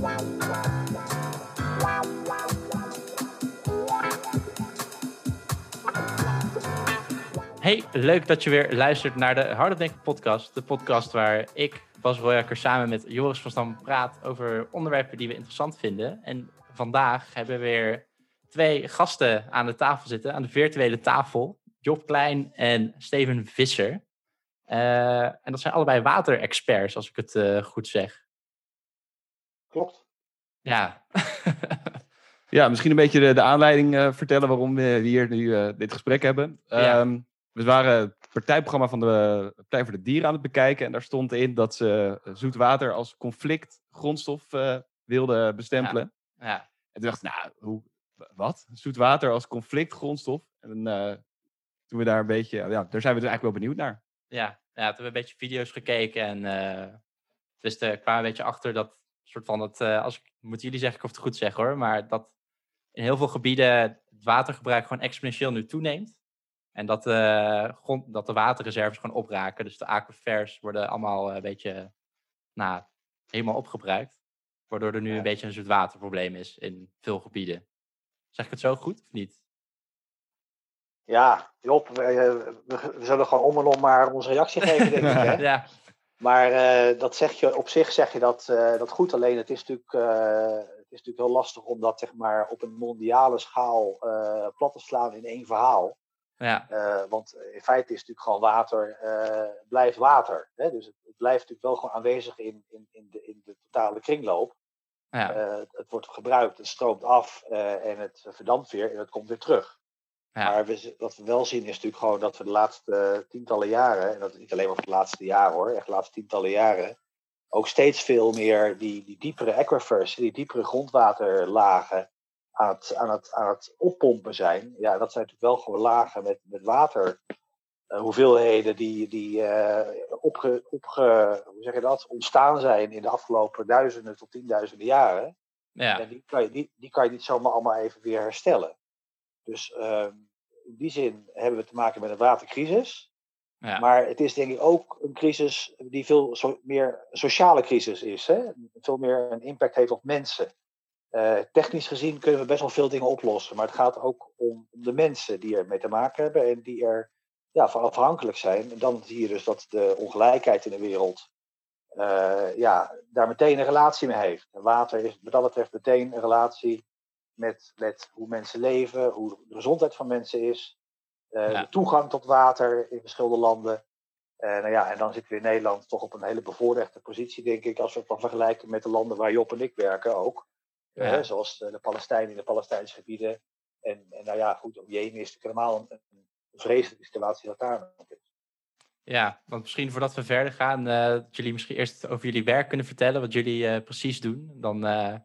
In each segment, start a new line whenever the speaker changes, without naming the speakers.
Hey, leuk dat je weer luistert naar de Harde Denken podcast. De podcast waar ik, Bas Royakker, samen met Joris van Stam praat over onderwerpen die we interessant vinden. En vandaag hebben we weer twee gasten aan de tafel zitten, aan de virtuele tafel. Job Klein en Steven Visser. Uh, en dat zijn allebei waterexperts, als ik het uh, goed zeg.
Klopt.
Ja.
ja, misschien een beetje de, de aanleiding uh, vertellen waarom we hier nu dit gesprek hebben.
Ja.
Um, we waren het partijprogramma van de Partij voor de Dieren aan het bekijken. En daar stond in dat ze zoet water als conflict grondstof uh, wilden bestempelen.
Ja. ja.
En toen dacht ik, nou, hoe, wat? Zoet water als conflict grondstof? En uh, toen we daar een beetje, ja, daar zijn we dus eigenlijk wel benieuwd naar.
Ja, ja toen hebben we een beetje video's gekeken. En uh, dus we kwamen een beetje achter dat soort van, dat, als ik, moeten jullie zeggen, ik of het goed zeg hoor, maar dat in heel veel gebieden het watergebruik gewoon exponentieel nu toeneemt. En dat, uh, grond, dat de waterreserves gewoon opraken. Dus de aquifers worden allemaal een beetje nou, helemaal opgebruikt. Waardoor er nu
Ja.
een beetje een soort waterprobleem is in veel gebieden. Zeg ik het zo goed of niet?
Ja, Job, we, we, we zullen gewoon om en om maar onze reactie geven, denk ik. Hè?
ja,
Maar uh, dat zeg je, op zich zeg je dat, uh, dat goed. Alleen het is natuurlijk, uh, het is natuurlijk heel lastig om dat zeg maar, op een mondiale schaal plat te slaan in één verhaal.
ja,
want in feite is natuurlijk gewoon water, blijft water. Hè? Dus het, het, blijft natuurlijk wel gewoon aanwezig in, in, in, de, in de totale kringloop.
ja,
het, het wordt gebruikt, het stroomt af en het verdampt weer en het komt weer terug.
Ja,
Maar we, wat we wel zien is natuurlijk gewoon dat we de laatste tientallen jaren, en dat is niet alleen maar voor de laatste jaren hoor, echt de laatste tientallen jaren, ook steeds veel meer die, die diepere aquifers, die diepere grondwaterlagen aan het, aan, het, aan het oppompen zijn. Ja, dat zijn natuurlijk wel gewoon lagen met, met water. Uh, hoeveelheden die, die uh, opge, opge, hoe zeg je dat, ontstaan zijn in de afgelopen duizenden tot tienduizenden jaren.
ja,
En die kan, je, die, die kan je niet zomaar allemaal even weer herstellen. Dus uh, in die zin hebben we te maken met een watercrisis.
ja,
Maar het is denk ik ook een crisis die veel so meer sociale crisis is. Hè? Veel meer een impact heeft op mensen. Uh, technisch gezien kunnen we best wel veel dingen oplossen. Maar het gaat ook om, om de mensen die ermee te maken hebben en die er ja, van afhankelijk zijn. En dan zie je dus dat de ongelijkheid in de wereld uh, ja, daar meteen een relatie mee heeft. En water is wat dat betreft meteen een relatie met, met hoe mensen leven, hoe de gezondheid van mensen is. Uh,
Ja.
De toegang tot water in verschillende landen. Uh, nou ja, en dan zitten we in Nederland toch op een hele bevoorrechte positie, denk ik, als we het dan vergelijken met de landen waar Job en ik werken ook.
Ja.
Uh, zoals de, de Palestijnen in de Palestijnse gebieden. En, en nou ja, goed, op Jemen is het helemaal een, een vreselijke situatie dat daar nog is.
ja, want misschien voordat we verder gaan, eh, dat jullie misschien eerst over jullie werk kunnen vertellen, wat jullie eh, precies doen. Dan eh,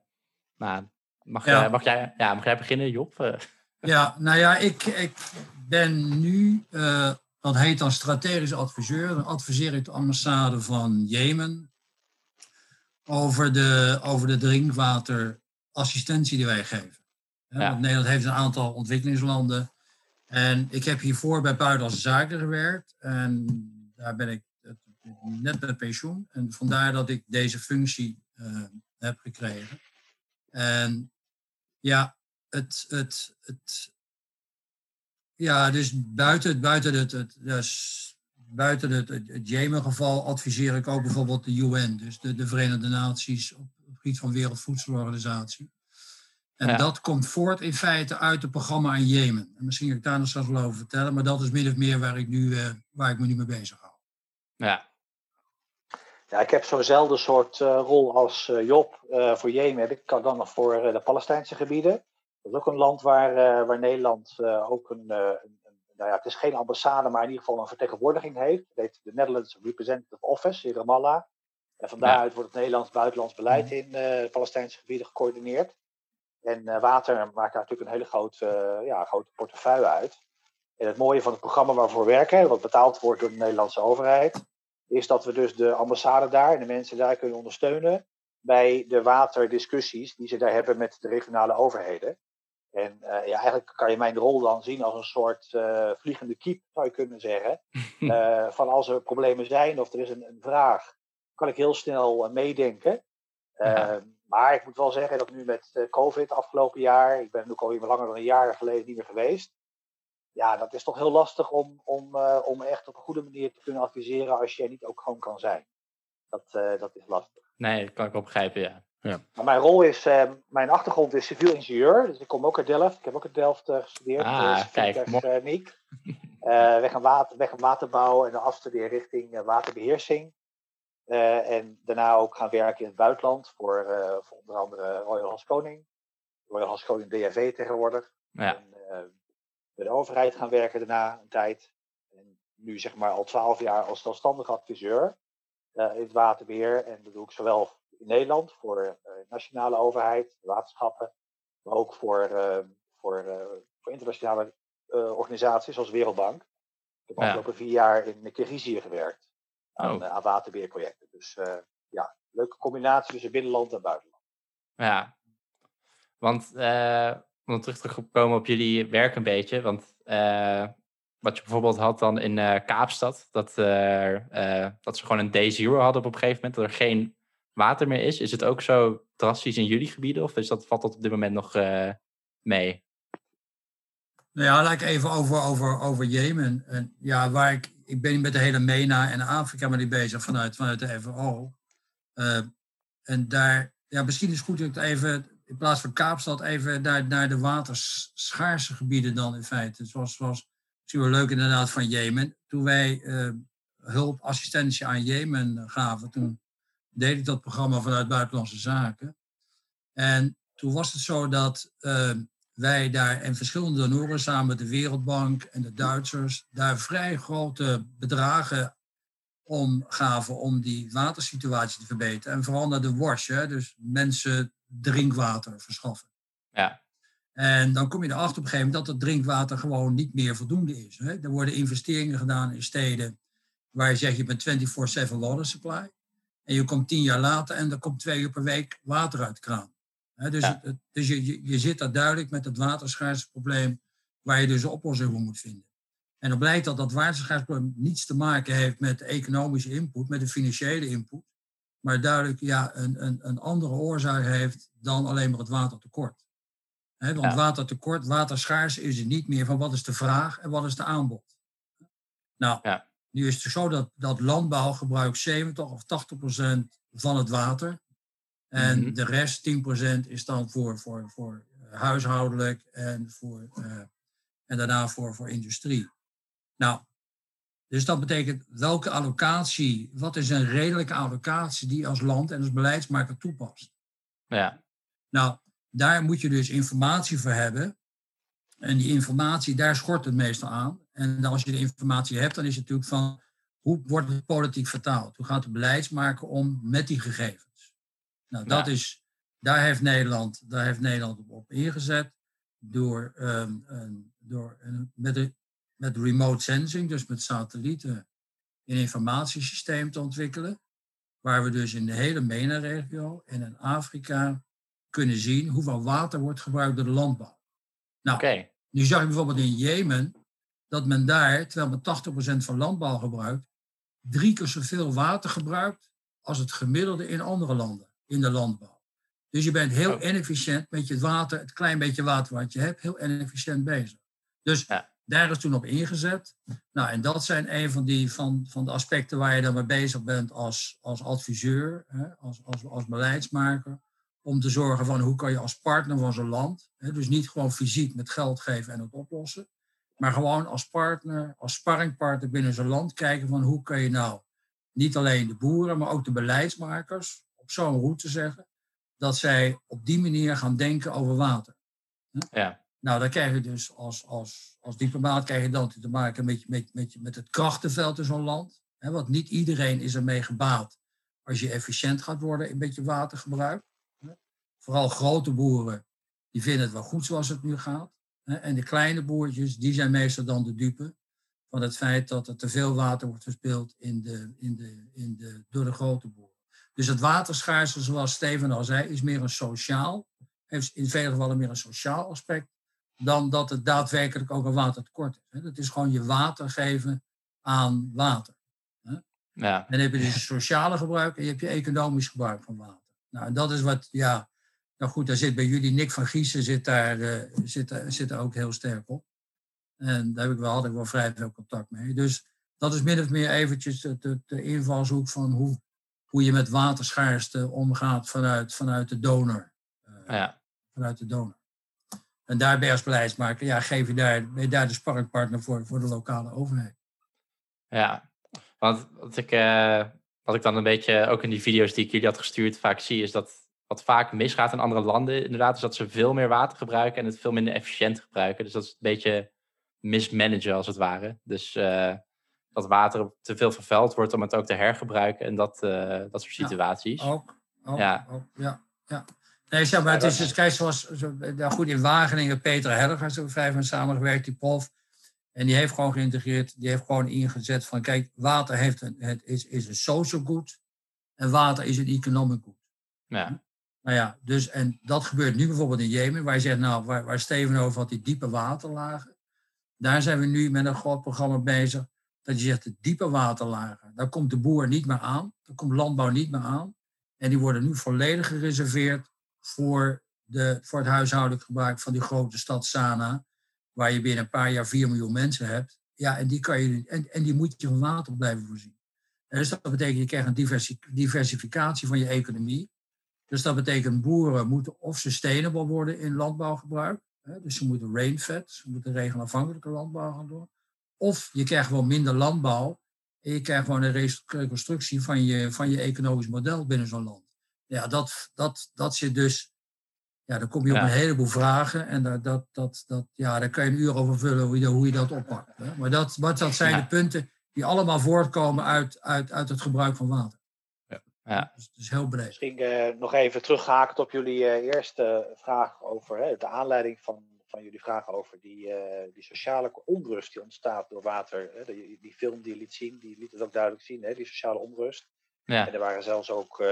nou, mag,
Ja.
jij- mag, jij, ja, mag jij beginnen, Job? Eh,
Ja, nou ja, ik, ik ben nu, eh, dat heet dan strategisch adviseur. Dan adviseer ik de ambassade van Jemen over de, over de drinkwaterassistentie die wij geven.
Ja.
Want Nederland heeft een aantal ontwikkelingslanden. En ik heb hiervoor bij Buitenlandse Zaken gewerkt. En daar ben ik eh, net met pensioen. En vandaar dat ik deze functie eh, heb gekregen. En ja, het, het, het, ja, dus buiten, buiten het, het, dus buiten het, het, het Jemen-geval adviseer ik ook bijvoorbeeld de UN, dus de, de Verenigde Naties op het gebied van Wereldvoedselorganisatie. En
Ja.
dat komt voort in feite uit het programma in Jemen. En misschien kan ik daar nog straks wel over vertellen, maar dat is min of meer waar ik, nu, eh, waar ik me nu mee bezig hou.
ja,
Ja, ik heb zo'nzelfde soort uh, rol als uh, Job uh, voor Jemen. Heb ik dan nog voor de Palestijnse gebieden. Dat is ook een land waar, eh, waar Nederland ook een, een, een, nou ja, het is geen ambassade, maar in ieder geval een vertegenwoordiging heeft. Het heet de Netherlands Representative Office in Ramallah. En van daaruit wordt het Nederlands buitenlands beleid in de Palestijnse gebieden gecoördineerd. En water maakt daar natuurlijk een hele grote, ja, grote portefeuille uit. En het mooie van het programma waarvoor we werken, wat betaald wordt door de Nederlandse overheid, is dat we dus de ambassade daar en de mensen daar kunnen ondersteunen bij de waterdiscussies die ze daar hebben met de regionale overheden. En uh, ja, eigenlijk kan je mijn rol dan zien als een soort uh, vliegende kiep, zou je kunnen zeggen. Uh, van als er problemen zijn of er is een, een vraag, kan ik heel snel meedenken.
Ja.
maar ik moet wel zeggen dat nu met COVID afgelopen jaar, ik ben ook alweer langer dan een jaar geleden niet meer geweest. Ja, dat is toch heel lastig om, om, uh, om echt op een goede manier te kunnen adviseren als je er niet ook gewoon kan zijn. Dat, uh, dat is lastig.
Nee, dat kan ik wel begrijpen, ja.
Ja.
Maar mijn rol is, uh, mijn achtergrond is civiel ingenieur. Dus ik kom ook uit Delft. Ik heb ook in Delft uh, gestudeerd.
Ah,
uh,
kijk,
techniek. weg, en water, weg en waterbouw en dan afstuderen richting waterbeheersing. en daarna ook gaan werken in het buitenland voor, voor onder andere Royal Haskoning. Royal Haskoning DRV tegenwoordig.
Ja.
En, bij de overheid gaan werken daarna een tijd. En nu zeg maar al twaalf jaar als zelfstandig adviseur in het waterbeheer. En dat doe ik zowel in Nederland voor uh, nationale overheid, waterschappen, maar ook voor, uh, voor, voor internationale organisaties zoals Wereldbank. Ik heb de afgelopen vier jaar in Kirgizië gewerkt aan,
Oh.
aan waterbeheerprojecten. Dus ja, leuke combinatie tussen binnenland en buitenland.
Ja, want om terug te komen op jullie werk een beetje, want wat je bijvoorbeeld had dan in Kaapstad, dat, dat ze gewoon een day zero hadden op een gegeven moment, dat er geen water meer is. Is het ook zo drastisch in jullie gebieden of is dat, valt dat op dit moment nog mee?
Nou ja, laat ik even over, over, over Jemen. En ja, waar ik, ik ben met de hele MENA en Afrika maar die bezig vanuit, vanuit de. Uh, en daar, ja, misschien is het goed dat ik het even, in plaats van Kaapstad, even naar, naar de waterschaarse gebieden dan in feite. Zoals, zoals misschien leuk inderdaad van Jemen. Toen wij uh, hulp, assistentie aan Jemen gaven, toen deed ik dat programma vanuit Buitenlandse Zaken. En toen was het zo dat uh, wij daar en verschillende donoren samen met de Wereldbank en de Duitsers daar vrij grote bedragen om gaven om die watersituatie te verbeteren. En vooral naar de WASH, hè, dus mensen drinkwater verschaffen.
Ja.
En dan kom je erachter op een gegeven moment dat het drinkwater gewoon niet meer voldoende is. Hè. Er worden investeringen gedaan in steden waar je zegt je bent 24-7 water supply. En je komt tien jaar later en er komt twee uur per week water uit de kraan. He, dus
Ja.
het, dus je, je, je zit daar duidelijk met het waterschaarseprobleem waar je dus een oplossing voor moet vinden. En dan blijkt dat dat waterschaarseprobleem niets te maken heeft met de economische input, met de financiële input, maar duidelijk ja, een, een, een andere oorzaak heeft dan alleen maar het watertekort. He, want
Ja.
watertekort, waterschaarste is het niet meer van wat is de vraag en wat is de aanbod. Nou,
Ja.
nu is het zo dat, dat landbouw gebruikt 70 of 80 procent van het water. En
Mhm.
de rest, 10 procent, is dan voor, voor, voor eh, huishoudelijk en, voor, eh, en daarna voor, voor industrie. Nou, dus dat betekent welke allocatie, wat is een redelijke allocatie die je als land en als beleidsmaker toepast.
Ja.
Nou, daar moet je dus informatie voor hebben. En die informatie, daar schort het meestal aan. En als je de informatie hebt, dan is het natuurlijk van hoe wordt het politiek vertaald? Hoe gaat de beleidsmaker om met die gegevens? Nou, dat
Ja.
is, daar heeft Nederland, daar heeft Nederland op, ingezet door, ehm, een, door een, met, de, met remote sensing, dus met satellieten, een informatiesysteem te ontwikkelen. Waar we dus in de hele MENA-regio en in Afrika kunnen zien hoeveel water wordt gebruikt door de landbouw. Nou, nu zag je bijvoorbeeld in Jemen dat men daar, terwijl men 80% van landbouw gebruikt, drie keer zoveel water gebruikt als het gemiddelde in andere landen in de landbouw. Dus je bent heel
Oh.
inefficiënt met je water, het klein beetje water wat je hebt, heel inefficiënt bezig. Dus
Ja.
Daar is toen op ingezet. Nou, en dat zijn een van, die, van, van de aspecten waar je dan mee bezig bent als, als adviseur, hè, als, als, als beleidsmaker. Om te zorgen van hoe kan je als partner van zo'n land, hè, dus niet gewoon fysiek met geld geven en het oplossen, maar gewoon als partner, als sparringpartner binnen zo'n land kijken van hoe kan je nou niet alleen de boeren, maar ook de beleidsmakers op zo'n route zeggen dat zij op die manier gaan denken over water.
Ja.
Nou, dan krijg je dus als, als, als diplomaat krijg je dan te maken met, met, met, met het krachtenveld in zo'n land. Hè, want niet iedereen is ermee gebaat als je efficiënt gaat worden in met je watergebruik. Vooral grote boeren, die vinden het wel goed zoals het nu gaat. En de kleine boertjes, die zijn meestal dan de dupe van het feit dat er te veel water wordt verspild in de, in de, in de, door de grote boeren. Dus het waterschaarste, zoals Steven al zei, is meer een sociaal, heeft in vele gevallen meer een sociaal aspect, dan dat het daadwerkelijk ook een watertekort is. Dat is gewoon je water geven aan water.
Ja.
En dan heb je dus het sociale gebruik en je hebt je economisch gebruik van water. Nou, en dat is wat, ja, nou goed, daar zit bij jullie Nick van Giesen zit daar, uh, zit, zit daar ook heel sterk op. En daar heb ik wel, had ik wel vrij veel contact mee. Dus dat is min of meer eventjes de, de, de invalshoek van hoe, hoe je met waterschaarste omgaat vanuit, vanuit de donor.
Uh, ja.
Vanuit de donor. En daar ben je als beleidsmaker, ja, geef je daar, ben je daar de sparringpartner voor, voor de lokale overheid.
Ja, want wat ik, uh, wat ik dan een beetje ook in die video's die ik jullie had gestuurd vaak zie, is dat wat vaak misgaat in andere landen, inderdaad, is dat ze veel meer water gebruiken en het veel minder efficiënt gebruiken. Dus dat is een beetje mismanagen als het ware. Dus uh, dat water te veel vervuild wordt om het ook te hergebruiken en dat, uh, dat soort situaties.
Ja, ook, ook, ja. Ook, ja, ja. Nee, zeg maar, het is, dus, kijk, zoals, zo, nou goed, in Wageningen, Peter Helger, zo vrij van samengewerkt, die prof. En die heeft gewoon geïntegreerd, die heeft gewoon ingezet van, kijk, water heeft een, het is, is een social good en water is een economic good.
Ja.
Nou ja, dus, en dat gebeurt nu bijvoorbeeld in Jemen, waar je zegt, nou, waar, waar Steven over had, die diepe waterlagen. Daar zijn we nu met een groot programma bezig, dat je zegt, de diepe waterlagen, daar komt de boer niet meer aan, daar komt landbouw niet meer aan. En die worden nu volledig gereserveerd voor, de, het huishoudelijk gebruik van die grote stad Sana, waar je binnen een paar jaar 4 miljoen mensen hebt. Ja, en die, kan je, en, en die moet je van water blijven voorzien. En dus dat betekent, je krijgt een diversificatie van je economie. Dus dat betekent, boeren moeten of sustainable worden in landbouwgebruik. Hè, dus ze moeten rainfed, ze moeten regelafhankelijke landbouw gaan doen. Of je krijgt gewoon minder landbouw en je krijgt gewoon een reconstructie van je, van je economisch model binnen zo'n land. Ja, dat, dat, dat zit dus ja, dan kom je op een heleboel vragen en dat, dat, dat, dat, ja, daar kan je een uur over vullen hoe je, hoe je dat oppakt. Hè? Maar dat, wat, dat zijn de punten die allemaal voortkomen uit, uit, uit het gebruik van water.
Ja. ja.
Dus, dus heel breed.
Misschien uh, nog even teruggehakt op jullie uh, eerste vraag over hè, de aanleiding van, van jullie vraag over die, uh, die sociale onrust die ontstaat door water. Hè? Die, die film die je liet zien, die liet het ook duidelijk zien, hè? die sociale onrust.
Ja.
En er waren zelfs ook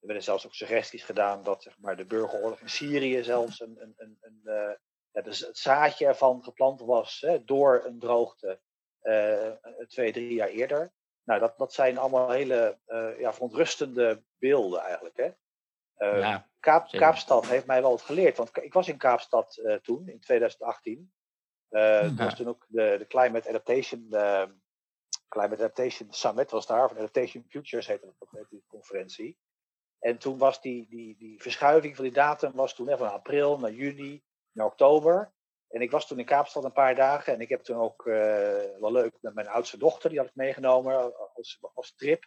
er werden zelfs ook suggesties gedaan dat zeg maar, de burgeroorlog in Syrië zelfs een, een, een, een uh, ja, dus het zaadje ervan geplant was hè, door een droogte uh, twee, drie jaar eerder. Nou, dat, dat zijn allemaal hele uh, ja, verontrustende beelden eigenlijk. Hè.
Ja,
Kaap, Kaapstad heeft mij wel wat geleerd, want ik was in Kaapstad toen, in 2018. Ja. Dat was toen ook de, de Climate Adaptation Climate Adaptation Summit was daar, of Adaptation Futures heette dat, heette die conferentie. En toen was die, die, die verschuiving van die datum was toen van april naar juni naar oktober. En ik was toen in Kaapstad een paar dagen. En ik heb toen ook uh, wel leuk met mijn oudste dochter, die had ik meegenomen als, als trip.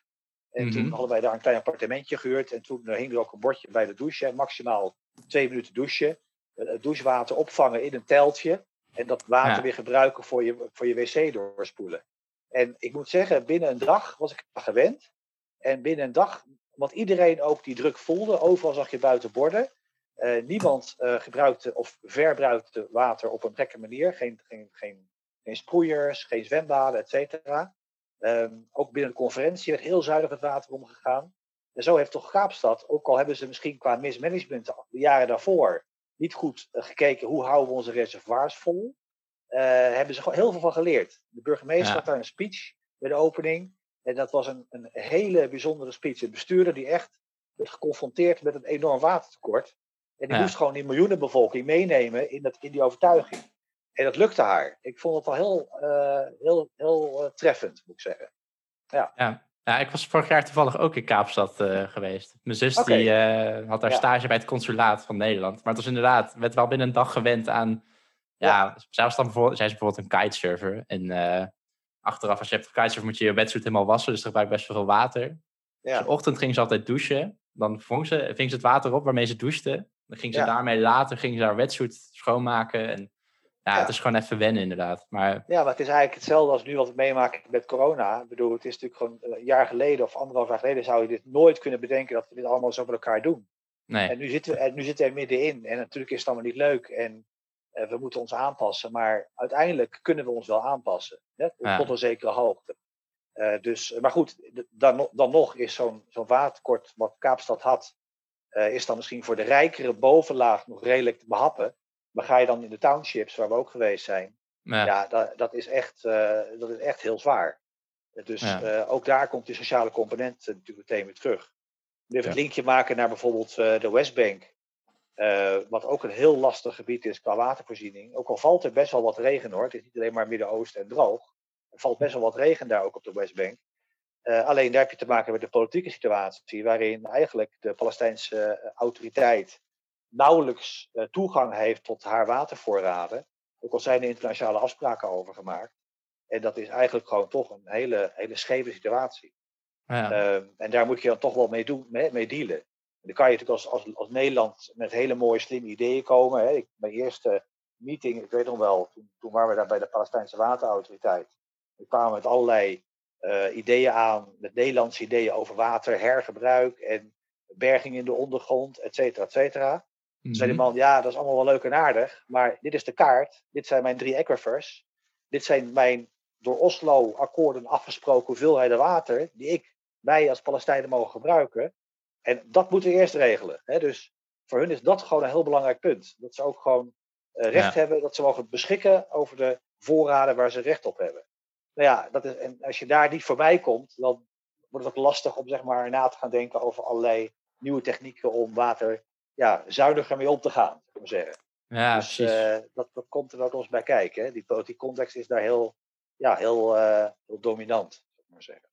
En toen hadden wij daar een klein appartementje gehuurd. En toen hing er ook een bordje bij de douche. Maximaal twee minuten douchen. Het douchewater opvangen in een teltje. En dat water
Ja.
weer gebruiken voor je, voor je wc doorspoelen. En ik moet zeggen, binnen een dag was ik gewend. En binnen een dag, want iedereen ook die druk voelde. Overal zag je buiten borden. Eh, niemand eh, gebruikte of verbruikte water op een gekke manier. Geen, geen, geen, geen sproeiers, geen zwembaden, et cetera. Ehm, ook binnen de conferentie werd heel zuinig met water omgegaan. En zo heeft toch Kaapstad, ook al hebben ze misschien qua mismanagement de jaren daarvoor niet goed eh, gekeken hoe houden we onze reservoirs vol, hebben ze gewoon heel veel van geleerd. De burgemeester
Ja.
had daar een speech bij de opening. En dat was een, een hele bijzondere speech. Een bestuurder die echt werd geconfronteerd met een enorm watertekort. En die
Ja.
moest gewoon die miljoenenbevolking meenemen in, dat, in die overtuiging. En dat lukte haar. Ik vond het wel heel, eh, heel, heel eh, treffend, moet ik zeggen.
Ja. ja, ik was vorig jaar toevallig ook in Kaapstad eh, geweest. Mijn zus die, had daar
Ja.
stage bij het consulaat van Nederland. Maar het was inderdaad, werd wel binnen een dag gewend aan... Ja, zij, was dan bijvoorbeeld, zij is bijvoorbeeld een kitesurfer. En achteraf, als je hebt gekitesurfd, moet je je wetsuit helemaal wassen. Dus er gebruikt best wel veel water. Dus
Ja.
de ochtend ging ze altijd douchen. Dan ving ze, ving ze het water op waarmee ze douchte. Dan ging ze
Ja.
daarmee later ging ze haar wetsuit schoonmaken. En ja,
Ja.
het is gewoon even wennen inderdaad. Maar
Ja, maar het is eigenlijk hetzelfde als nu wat we meemaken met corona. Ik bedoel, het is natuurlijk gewoon een jaar geleden of anderhalf jaar geleden zou je dit nooit kunnen bedenken dat we dit allemaal zo met elkaar doen.
nee,
En nu zitten we, en nu zitten we er middenin. En natuurlijk is het allemaal niet leuk en eh, we moeten ons aanpassen. Maar uiteindelijk kunnen we ons wel aanpassen. Hè,
Ja.
Tot een zekere hoogte. Eh, dus, maar goed, dan, dan nog is zo'n zo'n watertekort wat Kaapstad had, eh, is dan misschien voor de rijkere bovenlaag nog redelijk te behappen. Maar ga je dan in de townships, waar we ook geweest zijn,
ja,
ja, dat, dat, is echt, eh, dat is echt heel zwaar. Dus
Ja.
eh, ook daar komt die sociale component eh, natuurlijk meteen weer terug. Even
Ja.
het linkje maken naar bijvoorbeeld eh, de Westbank. Eh, wat ook een heel lastig gebied is qua watervoorziening. Ook al valt er best wel wat regen hoor. Het is niet alleen maar Midden-Oosten en droog. Er valt best wel wat regen daar ook op de Westbank. Eh, alleen daar heb je te maken met de politieke situatie. Waarin eigenlijk de Palestijnse eh, autoriteit nauwelijks toegang heeft tot haar watervoorraden. Ook al zijn er internationale afspraken over gemaakt. En dat is eigenlijk gewoon toch een hele, hele scheve situatie.
Ja.
Ehm, en daar moet je dan toch wel mee, doen, mee, mee dealen. Dan kan je natuurlijk als, als, als Nederland met hele mooie, slimme ideeën komen. Hè. Ik, mijn eerste meeting, ik weet nog wel, toen, toen waren we daar bij de Palestijnse Waterautoriteit. We kwamen met allerlei eh, ideeën aan, met Nederlandse ideeën over water, hergebruik en berging in de ondergrond, et cetera, et cetera. Toen zei die
Mhm.
man, ja, dat is allemaal wel leuk en aardig, maar dit is de kaart, dit zijn mijn drie aquifers, dit zijn mijn door Oslo-akkoorden afgesproken hoeveelheden water, die ik, wij als Palestijnen mogen gebruiken. En dat moeten we eerst regelen. Hè? Dus voor hun is dat gewoon een heel belangrijk punt. Dat ze ook gewoon eh, recht
Ja.
hebben, dat ze mogen beschikken over de voorraden waar ze recht op hebben. Nou ja, dat is, en als je daar niet voorbij komt, dan wordt het ook lastig om zeg maar, na te gaan denken over allerlei nieuwe technieken om water ja, zuiniger mee om te gaan. zou ik zeggen.
ja,
dus
precies.
eh, dat, dat komt er ook eens bij kijken. Hè? Die politieke context is daar heel, ja, heel, eh, heel dominant, zou ik maar zeggen.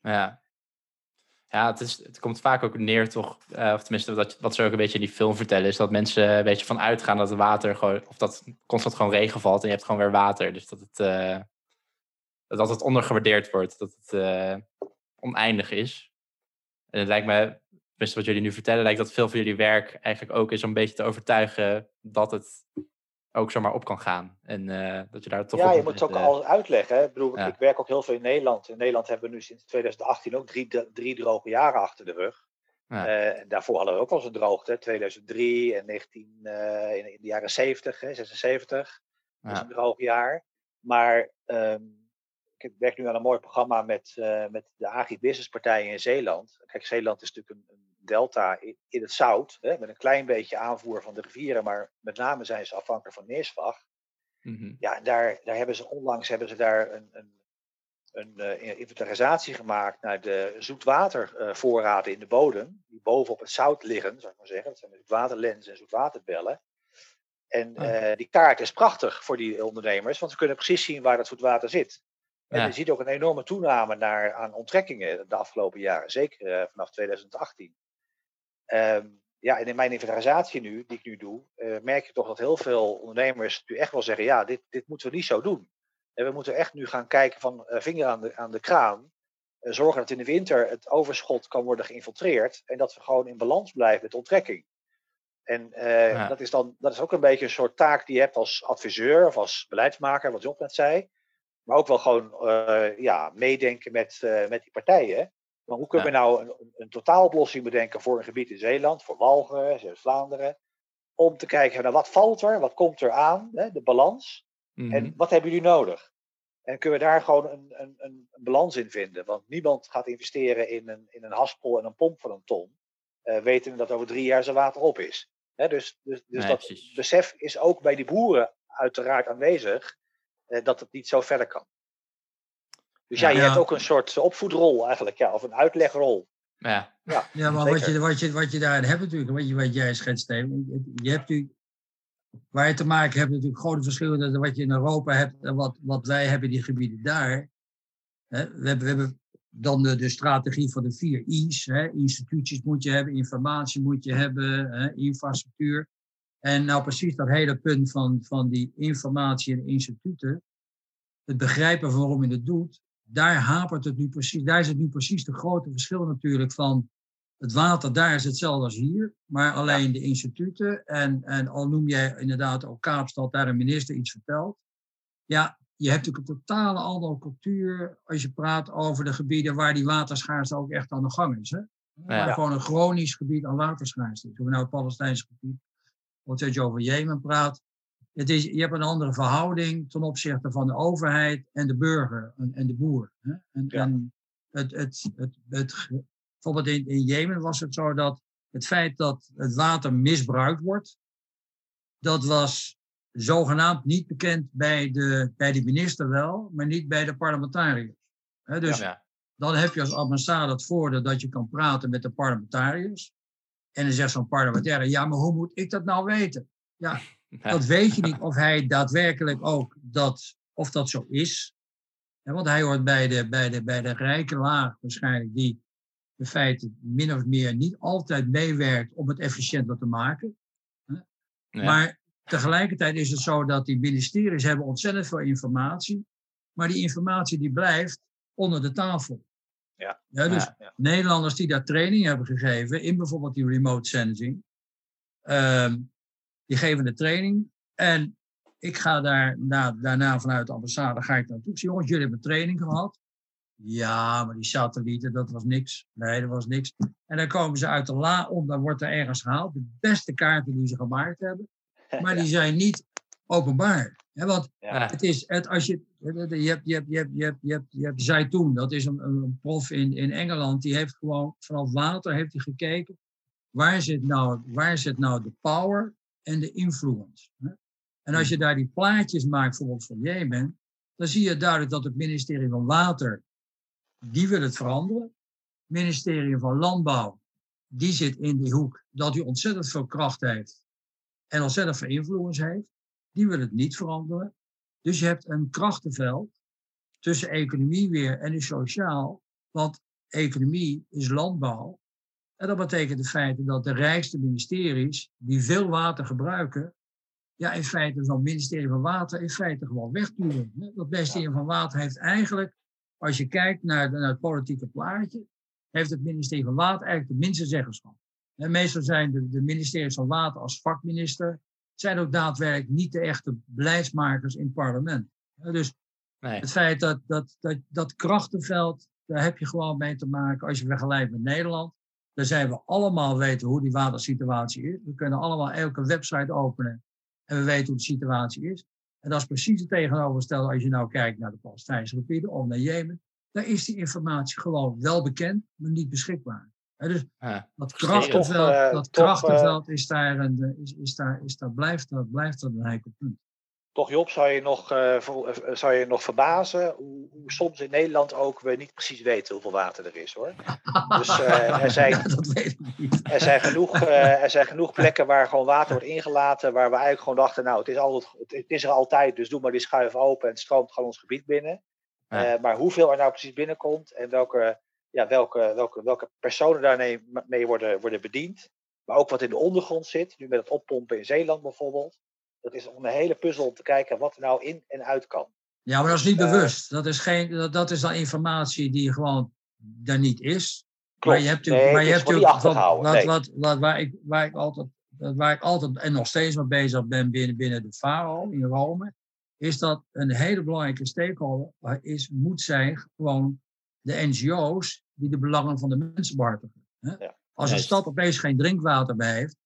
Ja. Ja, het, is, het komt vaak ook neer toch, eh, of tenminste wat, wat ze ook een beetje in die film vertellen, is dat mensen een beetje van uitgaan dat het water gewoon, of dat constant gewoon regen valt en je hebt gewoon weer water. Dus dat het, eh, dat het ondergewaardeerd wordt, dat het eh, oneindig is. En het lijkt me, tenminste wat jullie nu vertellen, lijkt dat veel van jullie werk eigenlijk ook is om een beetje te overtuigen dat het ook zomaar op kan gaan. En eh, dat je daar toch
ja, je
moet
het ook al uitleggen. Hè? Ik, bedoel,
Ja.
ik werk ook heel veel in Nederland. In Nederland hebben we nu sinds 2018 ook drie, drie droge jaren achter de rug.
Ja.
Eh, en daarvoor hadden we ook al eens een droogte. hè. 2003 en 19, eh, in, in de jaren 70, hè, 76. Dat is
Ja.
een droog jaar. Maar ehm, ik werk nu aan een mooi programma met, eh, met de agribusiness partijen in Zeeland. Kijk, Zeeland is natuurlijk een, een delta in, in het zout. Hè, met een klein beetje aanvoer van de rivieren. Maar met name zijn ze afhankelijk van neerslag.
Mhm.
Ja, en daar, daar hebben ze onlangs hebben ze daar een, een, een eh, inventarisatie gemaakt naar de zoetwatervoorraden in de bodem. Die boven op het zout liggen, zou ik maar zeggen. Dat zijn zoetwaterlenzen en zoetwaterbellen. En
Ah.
eh, die kaart is prachtig voor die ondernemers, want ze kunnen precies zien waar dat zoetwater zit. En
Ja.
je ziet ook een enorme toename naar, aan onttrekkingen de afgelopen jaren, zeker eh, vanaf 2018. Ehm, ja, en in mijn inventarisatie nu, die ik nu doe, eh, merk je toch dat heel veel ondernemers nu echt wel zeggen, ja, dit, dit moeten we niet zo doen. En we moeten echt nu gaan kijken van eh, vinger aan de, aan de kraan. eh, zorgen dat in de winter het overschot kan worden geïnfiltreerd. En dat we gewoon in balans blijven met onttrekking. En
Ja.
dat, is dan, dat is ook een beetje een soort taak die je hebt als adviseur of als beleidsmaker, wat Job net zei. Maar ook wel gewoon ja, meedenken met, met die partijen. Maar hoe kunnen we nou een, een, totaaloplossing bedenken voor een gebied in Zeeland, voor Walcheren, Zuid-Vlaanderen? Om te kijken, nou, wat valt er, wat komt er aan, hè, de balans.
Mhm.
En wat hebben jullie nodig? En kunnen we daar gewoon een, een, een balans in vinden? Want niemand gaat investeren in een, in een haspel en een pomp van een ton. eh wetende dat over drie jaar zijn water op is. Hè, dus dus, dus
Nee,
dat
precies.
besef is ook bij die boeren uiteraard aanwezig. eh, dat het niet zo verder kan. Dus ja,
Ja.
je
Ja.
hebt ook een soort opvoedrol eigenlijk, ja, of een uitlegrol.
Ja,
Ja, maar wat je, wat, je, wat je daarin hebt natuurlijk, wat, je, wat jij schetst, Steven, je- je hebt natuurlijk, waar je te maken hebt natuurlijk grote verschillen tussen wat je in Europa hebt en wat, wat wij hebben in die gebieden daar. Hè, we, hebben, we hebben dan de, de strategie van de vier I's. Hè, instituties moet je hebben, informatie moet je hebben, hè, infrastructuur. En nou precies dat hele punt van, van die informatie en instituten, het begrijpen van waarom je het doet, daar hapert het nu precies, daar is het nu precies de grote verschil natuurlijk van het water, daar is hetzelfde als hier, maar alleen de instituten en, en al noem jij inderdaad ook Kaapstad, daar een minister iets vertelt, ja, je hebt natuurlijk een totale andere cultuur als je praat over de gebieden waar die waterschaarste ook echt aan de gang is. Hè? Gewoon een chronisch gebied aan waterschaarste. Of we nou het Palestijnse gebied, dat je over Jemen praat. Het is, je hebt een andere verhouding ten opzichte van de overheid en de burger en, en de boer. Hè? En,
Ja.
en het, het, het, bijvoorbeeld in, in Jemen was het zo dat het feit dat het water misbruikt wordt, dat was zogenaamd niet bekend bij de, bij de minister wel, maar niet bij de parlementariërs. Dus
ja.
Dan heb je als ambassade het voordeel dat je kan praten met de parlementariërs. En dan zegt zo'n parlementaire, ja, maar hoe moet ik dat nou weten? Ja, dat weet je niet of hij daadwerkelijk ook dat, of dat zo is. want hij hoort bij de, bij, de, bij de rijke laag waarschijnlijk, die in feite min of meer niet altijd meewerkt om het efficiënter te maken. Maar tegelijkertijd is het zo dat die ministeries hebben ontzettend veel informatie, maar die informatie die blijft onder de tafel.
Ja.
Ja, dus Nederlanders die daar training hebben gegeven in bijvoorbeeld die remote sensing, ehm, die geven de training. En ik ga daar na, daarna vanuit de ambassade ga ik naartoe. Ik zeg, jongens, jullie hebben training gehad. Ja, maar die satellieten, dat was niks. Nee, dat was niks. En dan komen ze uit de la om, dan wordt er ergens gehaald. De beste kaarten die ze gemaakt hebben. Maar die zijn niet openbaar. want het is, het, als je, je hebt, je hebt, je hebt, je hebt, je hebt, je hebt Zaitoon, dat is een, een prof in, in Engeland, die heeft gewoon vanaf water heeft hij gekeken. Waar zit, nou, waar zit nou de power en de influence? En als je daar die plaatjes maakt, bijvoorbeeld van Jemen, dan zie je duidelijk dat het ministerie van Water, die wil het veranderen. Het ministerie van Landbouw, die zit in die hoek dat hij ontzettend veel kracht heeft en ontzettend veel influence heeft. Die wil het niet veranderen. Dus je hebt een krachtenveld tussen economie weer en sociaal. Want economie is landbouw. En dat betekent in feite dat de rijkste ministeries, die veel water gebruiken, ja, in feite zo'n ministerie van Water in feite gewoon wegduwen. Dat ministerie van Water heeft eigenlijk, als je kijkt naar, naar het politieke plaatje, heeft het ministerie van Water eigenlijk de minste zeggenschap. En meestal zijn de, de ministeries van Water als vakminister, zijn ook daadwerkelijk niet de echte beleidsmakers in het parlement. Dus nee. het feit dat, dat, dat dat krachtenveld, daar heb je gewoon mee te maken als je vergelijkt met Nederland. Daar zijn we allemaal weten hoe die watersituatie is. We kunnen allemaal elke website openen en we weten hoe de situatie is. En dat is precies het tegenovergestelde als je nou kijkt naar de Palestijnse gebieden of naar Jemen. Daar is die informatie gewoon wel bekend, maar niet beschikbaar. dus dat krachtenveld, uh, dat krachtenveld is daar, een, is, is daar, is daar, blijft, dat, blijft dat een heikel punt.
Toch Job, zou je nog, uh, zou je nog verbazen hoe, hoe, soms in Nederland ook we niet precies weten hoeveel water er is hoor. Dus uh, er, zijn, er, zijn genoeg, er zijn genoeg plekken waar gewoon water wordt ingelaten, waar we eigenlijk gewoon dachten, nou het is, altijd, het is er altijd, dus doe maar die schuif open en het stroomt gewoon ons gebied binnen. Ja. maar hoeveel er nou precies binnenkomt en welke, ja, welke, welke, welke personen daarmee mee worden, worden bediend, maar ook wat in de ondergrond zit, nu met het oppompen in Zeeland bijvoorbeeld. Dat is een hele puzzel om te kijken wat er nou in en uit kan.
Ja, maar dat is niet uh, bewust. Dat is, geen, dat, dat is dan informatie die gewoon er niet is.
Klopt.
Maar je hebt
nee,
maar je
hebt
wat,
achtergehouden.
wat, wat, wat, waar, ik, waar, ik altijd, waar ik altijd en nog steeds mee bezig ben binnen, binnen de FAO in Rome, is dat een hele belangrijke stakeholder is, moet zijn gewoon de NGO's die de belangen van de mensen behartigen. Ja. Als een stad opeens geen drinkwater bij heeft,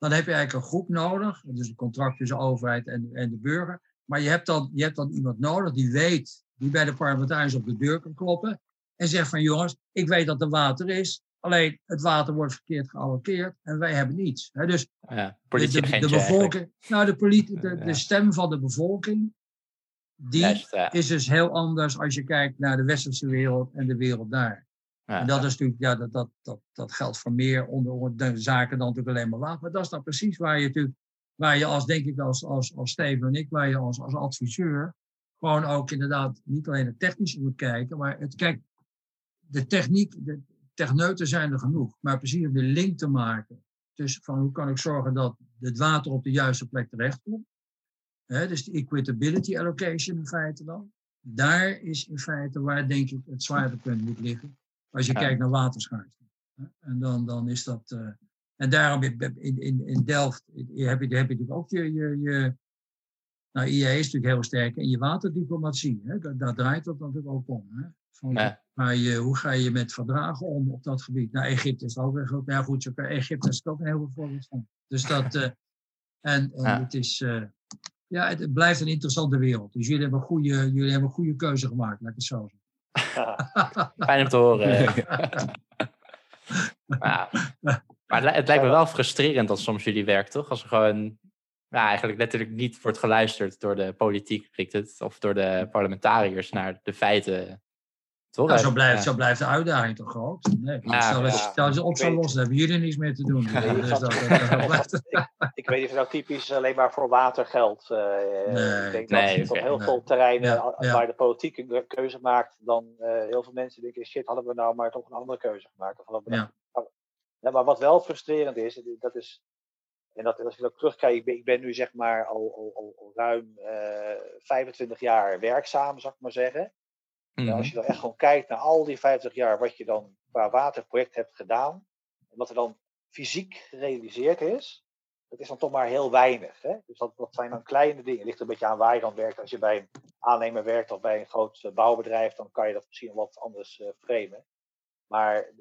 dan heb je eigenlijk een groep nodig. Dus een contract tussen de overheid en, en de burger. Maar je hebt, dan, je hebt dan iemand nodig die weet, die bij de parlementariërs op de deur kan kloppen. En zegt van jongens, ik weet dat er water is. Alleen het water wordt verkeerd geallockeerd en wij hebben niets. dus
ja,
de, de, de, bevolking, nou de, politie, de, de stem van de bevolking, die
ja.
is dus heel anders als je kijkt naar de westerse wereld en de wereld daar. En dat is natuurlijk, ja, dat, dat, dat, dat geldt voor meer onder de zaken dan natuurlijk alleen maar water. Maar dat is dan precies waar je natuurlijk, waar je als, denk ik, als, als, als Steven en ik, waar je als, als adviseur gewoon ook inderdaad niet alleen het technische moet kijken, maar het, kijk, de techniek, de techneuten zijn er genoeg, maar precies de link te maken tussen van hoe kan ik zorgen dat het water op de juiste plek terechtkomt. Hè, dus de equitability allocation in feite dan. Daar is in feite waar denk ik het zwaartepunt moet liggen. Als je
Ja.
kijkt naar waterschaarste. En dan, dan is dat. eh, en daarom in, in, in- Delft heb je, heb je natuurlijk ook je. je, je nou, IE is natuurlijk heel sterk in je waterdiplomatie. Hè? Daar, daar draait het natuurlijk ook om. Hè? Van,
Ja.
maar je, hoe ga je met verdragen om op dat gebied? Nou, Egypte is ook weer goed. Nou ja, goed, zo kan- Egypte is ook een heel goed voorbeeld van. Dus dat. eh, en en
Ja.
het is. eh, ja, het, het blijft een interessante wereld. Dus jullie hebben een goede, jullie hebben een goede keuze gemaakt, laat ik het zo zeggen.
Fijn om te horen. Maar het li- het lijkt me wel frustrerend als soms jullie werk, toch? Als er gewoon ja, eigenlijk letterlijk niet wordt geluisterd door de politiek, het, of door de parlementariërs naar de feiten Toch?
Nou, zo,
Ja.
blijft, zo blijft de uitdaging toch groot? Nee,
Ja,
stel, dat-
ja.
stel ze op
Ik
zo
weet-
los, dan hebben jullie niks meer te doen. Dus
Ik weet niet of het nou typisch alleen maar voor water geldt. Eh,
Nee.
ik denk
Nee,
dat op
oké.
heel
Nee.
veel terreinen
Ja,
a-
ja.
waar de politiek een ke- keuze maakt, dan eh, heel veel mensen denken, shit, hadden we nou maar toch een andere keuze gemaakt. Of
Ja.
nou- Ja, maar wat wel frustrerend is, dat is, en dat, als je dat terugkijkt, ik ben, ik ben nu zeg maar al, al, al, ruim eh 25 jaar werkzaam, zou ik maar zeggen.
Mhm.
Als je dan echt gewoon kijkt naar al die 50 jaar wat je dan qua waterproject hebt gedaan, en wat er dan fysiek gerealiseerd is, dat is dan toch maar heel weinig. Hè? Dus dat, dat zijn dan kleine dingen. Het ligt een beetje aan waar je dan werkt. Als je bij een aannemer werkt of bij een groot eh, bouwbedrijf, dan kan je dat misschien wat anders eh framen. Maar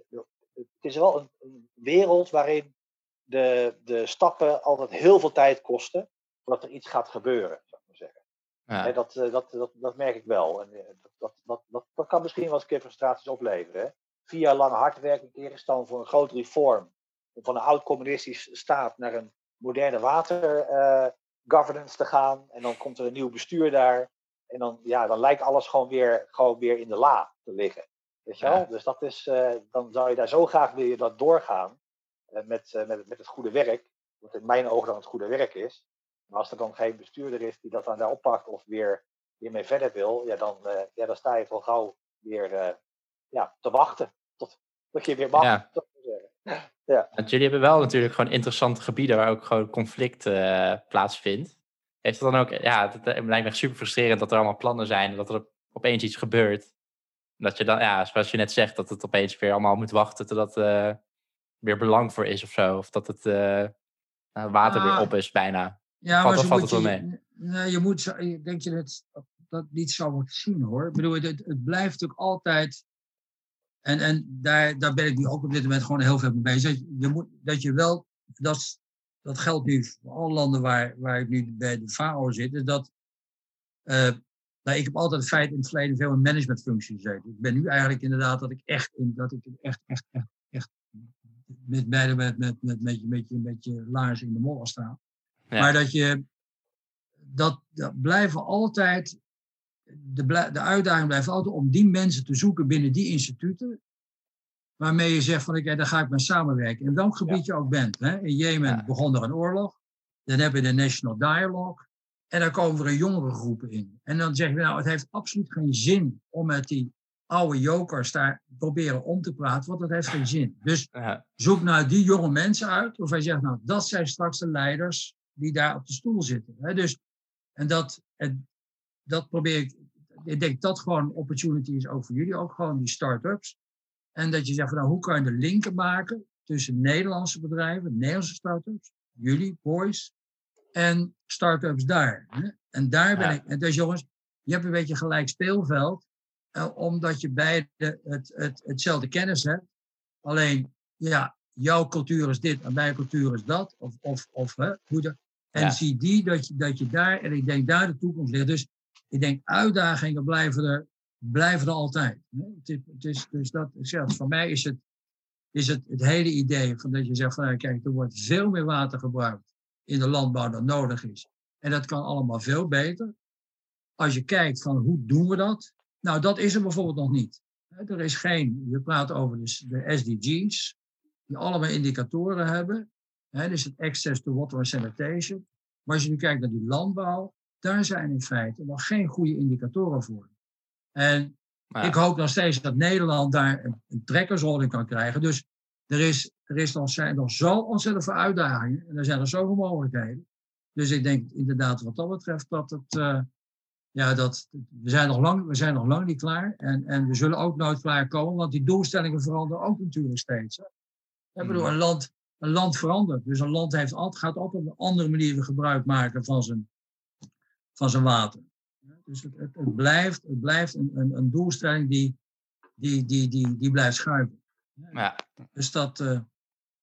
het is wel een, een wereld waarin de, de stappen altijd heel veel tijd kosten voordat er iets gaat gebeuren, zou ik maar zeggen.
Ja.
Dat, eh, dat, dat, dat merk ik wel. En, eh, dat, dat, dat, dat, dat kan misschien wel eens een keer frustraties opleveren. Hè? Vier jaar lang hard werken tegenstand voor een groot reform. Om van een oud-communistisch staat naar een moderne water eh, governance te gaan. En dan komt er een nieuw bestuur daar. En dan, ja, dan lijkt alles gewoon weer, gewoon weer in de la te liggen. Weet je wel?
Ja.
Dus dat is, dan zou je daar zo graag wil je dat doorgaan. met, met, met het goede werk. Wat in mijn ogen dan het goede werk is. Maar als er dan geen bestuurder is die dat dan daar oppakt of weer, weer mee verder wil, ja, dan, eh, ja, dan sta je toch gauw weer eh, ja, te wachten tot, tot je weer mag.
Ja.
zeggen.
Want jullie hebben wel natuurlijk gewoon interessante gebieden waar ook gewoon conflict eh, plaatsvindt. Heeft het dan ook, ja, het, het lijkt me echt super frustrerend dat er allemaal plannen zijn en dat er op- opeens iets gebeurt. En dat je dan, ja, zoals je net zegt, dat het opeens weer allemaal moet wachten totdat eh weer belang voor is of zo. Of dat het water weer
Ah.
op is bijna.
Ja,
Valt-
maar
valt
moet
het wel
nee, je moet, ik denk je dat dat niet zo moet zien hoor. Ik bedoel, het, het blijft natuurlijk altijd, en, en daar, daar ben ik nu ook op dit moment gewoon heel veel mee bezig. Dat je, moet, dat je wel, dat, dat geldt nu voor alle landen waar, waar ik nu bij de FAO zit, is dat, eh, nou, ik heb altijd in feite in het verleden veel in managementfuncties gezeten. Ik ben nu eigenlijk inderdaad dat ik echt, in, dat ik echt, echt, echt, echt met beide met, met, met, met, je- met, je, met je laars in de modder sta.
Ja.
Maar dat je, dat, dat blijven altijd, de, de uitdaging blijft altijd om die mensen te zoeken binnen die instituten. Waarmee je zegt van, oké, daar ga ik mee samenwerken. In welk gebied je ook bent. Hè? In Jemen
Ja.
begon er een oorlog. Dan heb je de National Dialogue. En dan komen er jongere groepen in. En dan zeg je, nou, het heeft absoluut geen zin om met die oude jokers daar proberen om te praten, want dat heeft geen zin. Dus zoek nou die jonge mensen uit, waarvan je zegt, nou, dat zijn straks de leiders die daar op de stoel zitten. Hè? Dus, en dat, en dat probeer ik, ik denk dat gewoon een opportunity is ook voor jullie, ook gewoon die start-ups. En dat je zegt, van, nou, hoe kan je de linken maken tussen Nederlandse bedrijven, Nederlandse start-ups, jullie, boys, en start-ups daar. Hè? En daar ben
Ja.
ik, en dus jongens, je hebt een beetje gelijk speelveld, eh, omdat je beide het, het, hetzelfde kennis hebt. Alleen, ja, jouw cultuur is dit en mijn cultuur is dat. Of, of, of hè, hoe de, en
Ja.
zie die dat je, dat je daar, en ik denk daar de toekomst ligt. Dus ik denk uitdagingen blijven er, blijven er altijd. Het is, het is, dus dat, zeg, voor mij is het, is het het hele idee van dat je zegt van, nou, kijk, er wordt veel meer water gebruikt in de landbouw dan nodig is. En dat kan allemaal veel beter. Als je kijkt van hoe doen we dat? Nou, dat is er bijvoorbeeld nog niet. Er is geen, je praat over de SDG's, die allemaal indicatoren hebben. Hè, dus het access to water and sanitation. Maar als je nu kijkt naar die landbouw, daar zijn in feite nog geen goede indicatoren voor. En ik hoop nog steeds dat Nederland daar een, een trekkersrol in kan krijgen. Dus er, is, er is nog, zijn nog zo ontzettend veel uitdagingen. En er zijn nog zoveel mogelijkheden. Dus ik denk inderdaad wat dat betreft dat het... eh, ja, dat, we, zijn nog lang, we zijn nog lang niet klaar. En, en we zullen ook nooit klaar komen. Want die doelstellingen veranderen ook natuurlijk steeds. Hè. Ik bedoel,
Mhm.
een land, een land verandert. Dus een land heeft altijd, gaat altijd op een andere manier gebruik maken van zijn, van zijn water. Dus het, het, het blijft, het blijft een, een, een doelstelling die, die, die, die, die blijft schuiven.
ja.
Dus dat. eh,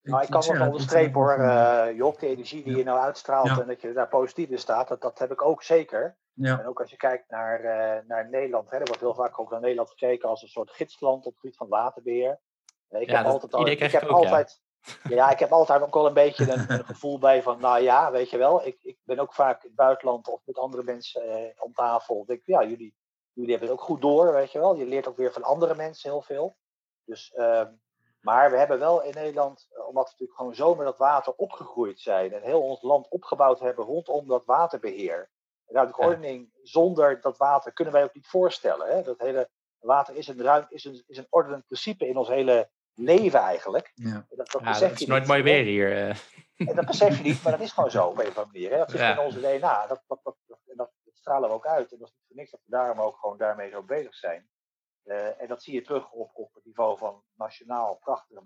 Nou, ik kan wel
het,
onderstrepen hoor, eh Job, de energie die
Ja.
je nou uitstraalt
Ja.
en dat je daar positief in staat, dat, dat heb ik ook zeker.
Ja,
En ook als je kijkt naar, eh, naar Nederland, hè, er wordt heel vaak ook naar Nederland gekeken als een soort gidsland op het gebied van waterbeheer. Eh, ik
Ja,
heb
dat
altijd, al, ik heb
ik ook,
altijd, ja. ik heb altijd ook wel een beetje een, een gevoel bij van, nou ja, weet je wel, ik, ik ben ook vaak in het buitenland of met andere mensen eh, om tafel. Ik denk, ja, jullie, jullie hebben het ook goed door, weet je wel. Je leert ook weer van andere mensen heel veel. Dus, ehm, maar we hebben wel in Nederland, eh, omdat we natuurlijk gewoon zo met dat water opgegroeid zijn en heel ons land opgebouwd hebben rondom dat waterbeheer. Ruimtelijke
Ja.
ordening zonder dat water kunnen wij ook niet voorstellen. Hè? Dat hele water is een, ruim, is, een, is een ordenend principe in ons hele leven eigenlijk.
Ja.
Dat, dat
Ja,
je
is nooit
niet,
mooi weer hier. eh.
En dat besef je niet, maar dat is gewoon zo op een of andere manier. Hè? Dat zit
Ja.
in onze DNA. Dat, dat, dat, dat, en dat, dat stralen we ook uit. En dat is niet voor niks dat we daarom ook gewoon daarmee zo bezig zijn. Eh, en dat zie je terug op, op het niveau van nationaal prachtige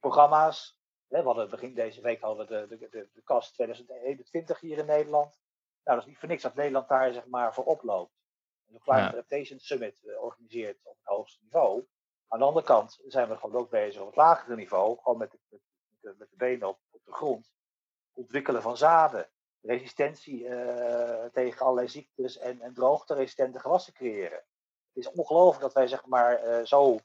beleidsprogramma's. Hè, we hadden begin deze week hadden we de, de, de, de KAS 2021 hier in Nederland. Nou, dat is niet voor niks dat Nederland daar zeg maar voor oploopt. De Climate
Ja.
Adaptation Summit eh, organiseert op het hoogste niveau. Aan de andere kant zijn we gewoon ook bezig op het lagere niveau, gewoon met de, met met de benen op, op de grond. Ontwikkelen van zaden, resistentie eh, tegen allerlei ziektes en, en droogte-resistente gewassen creëren. Het is ongelooflijk dat wij zeg maar eh, zo,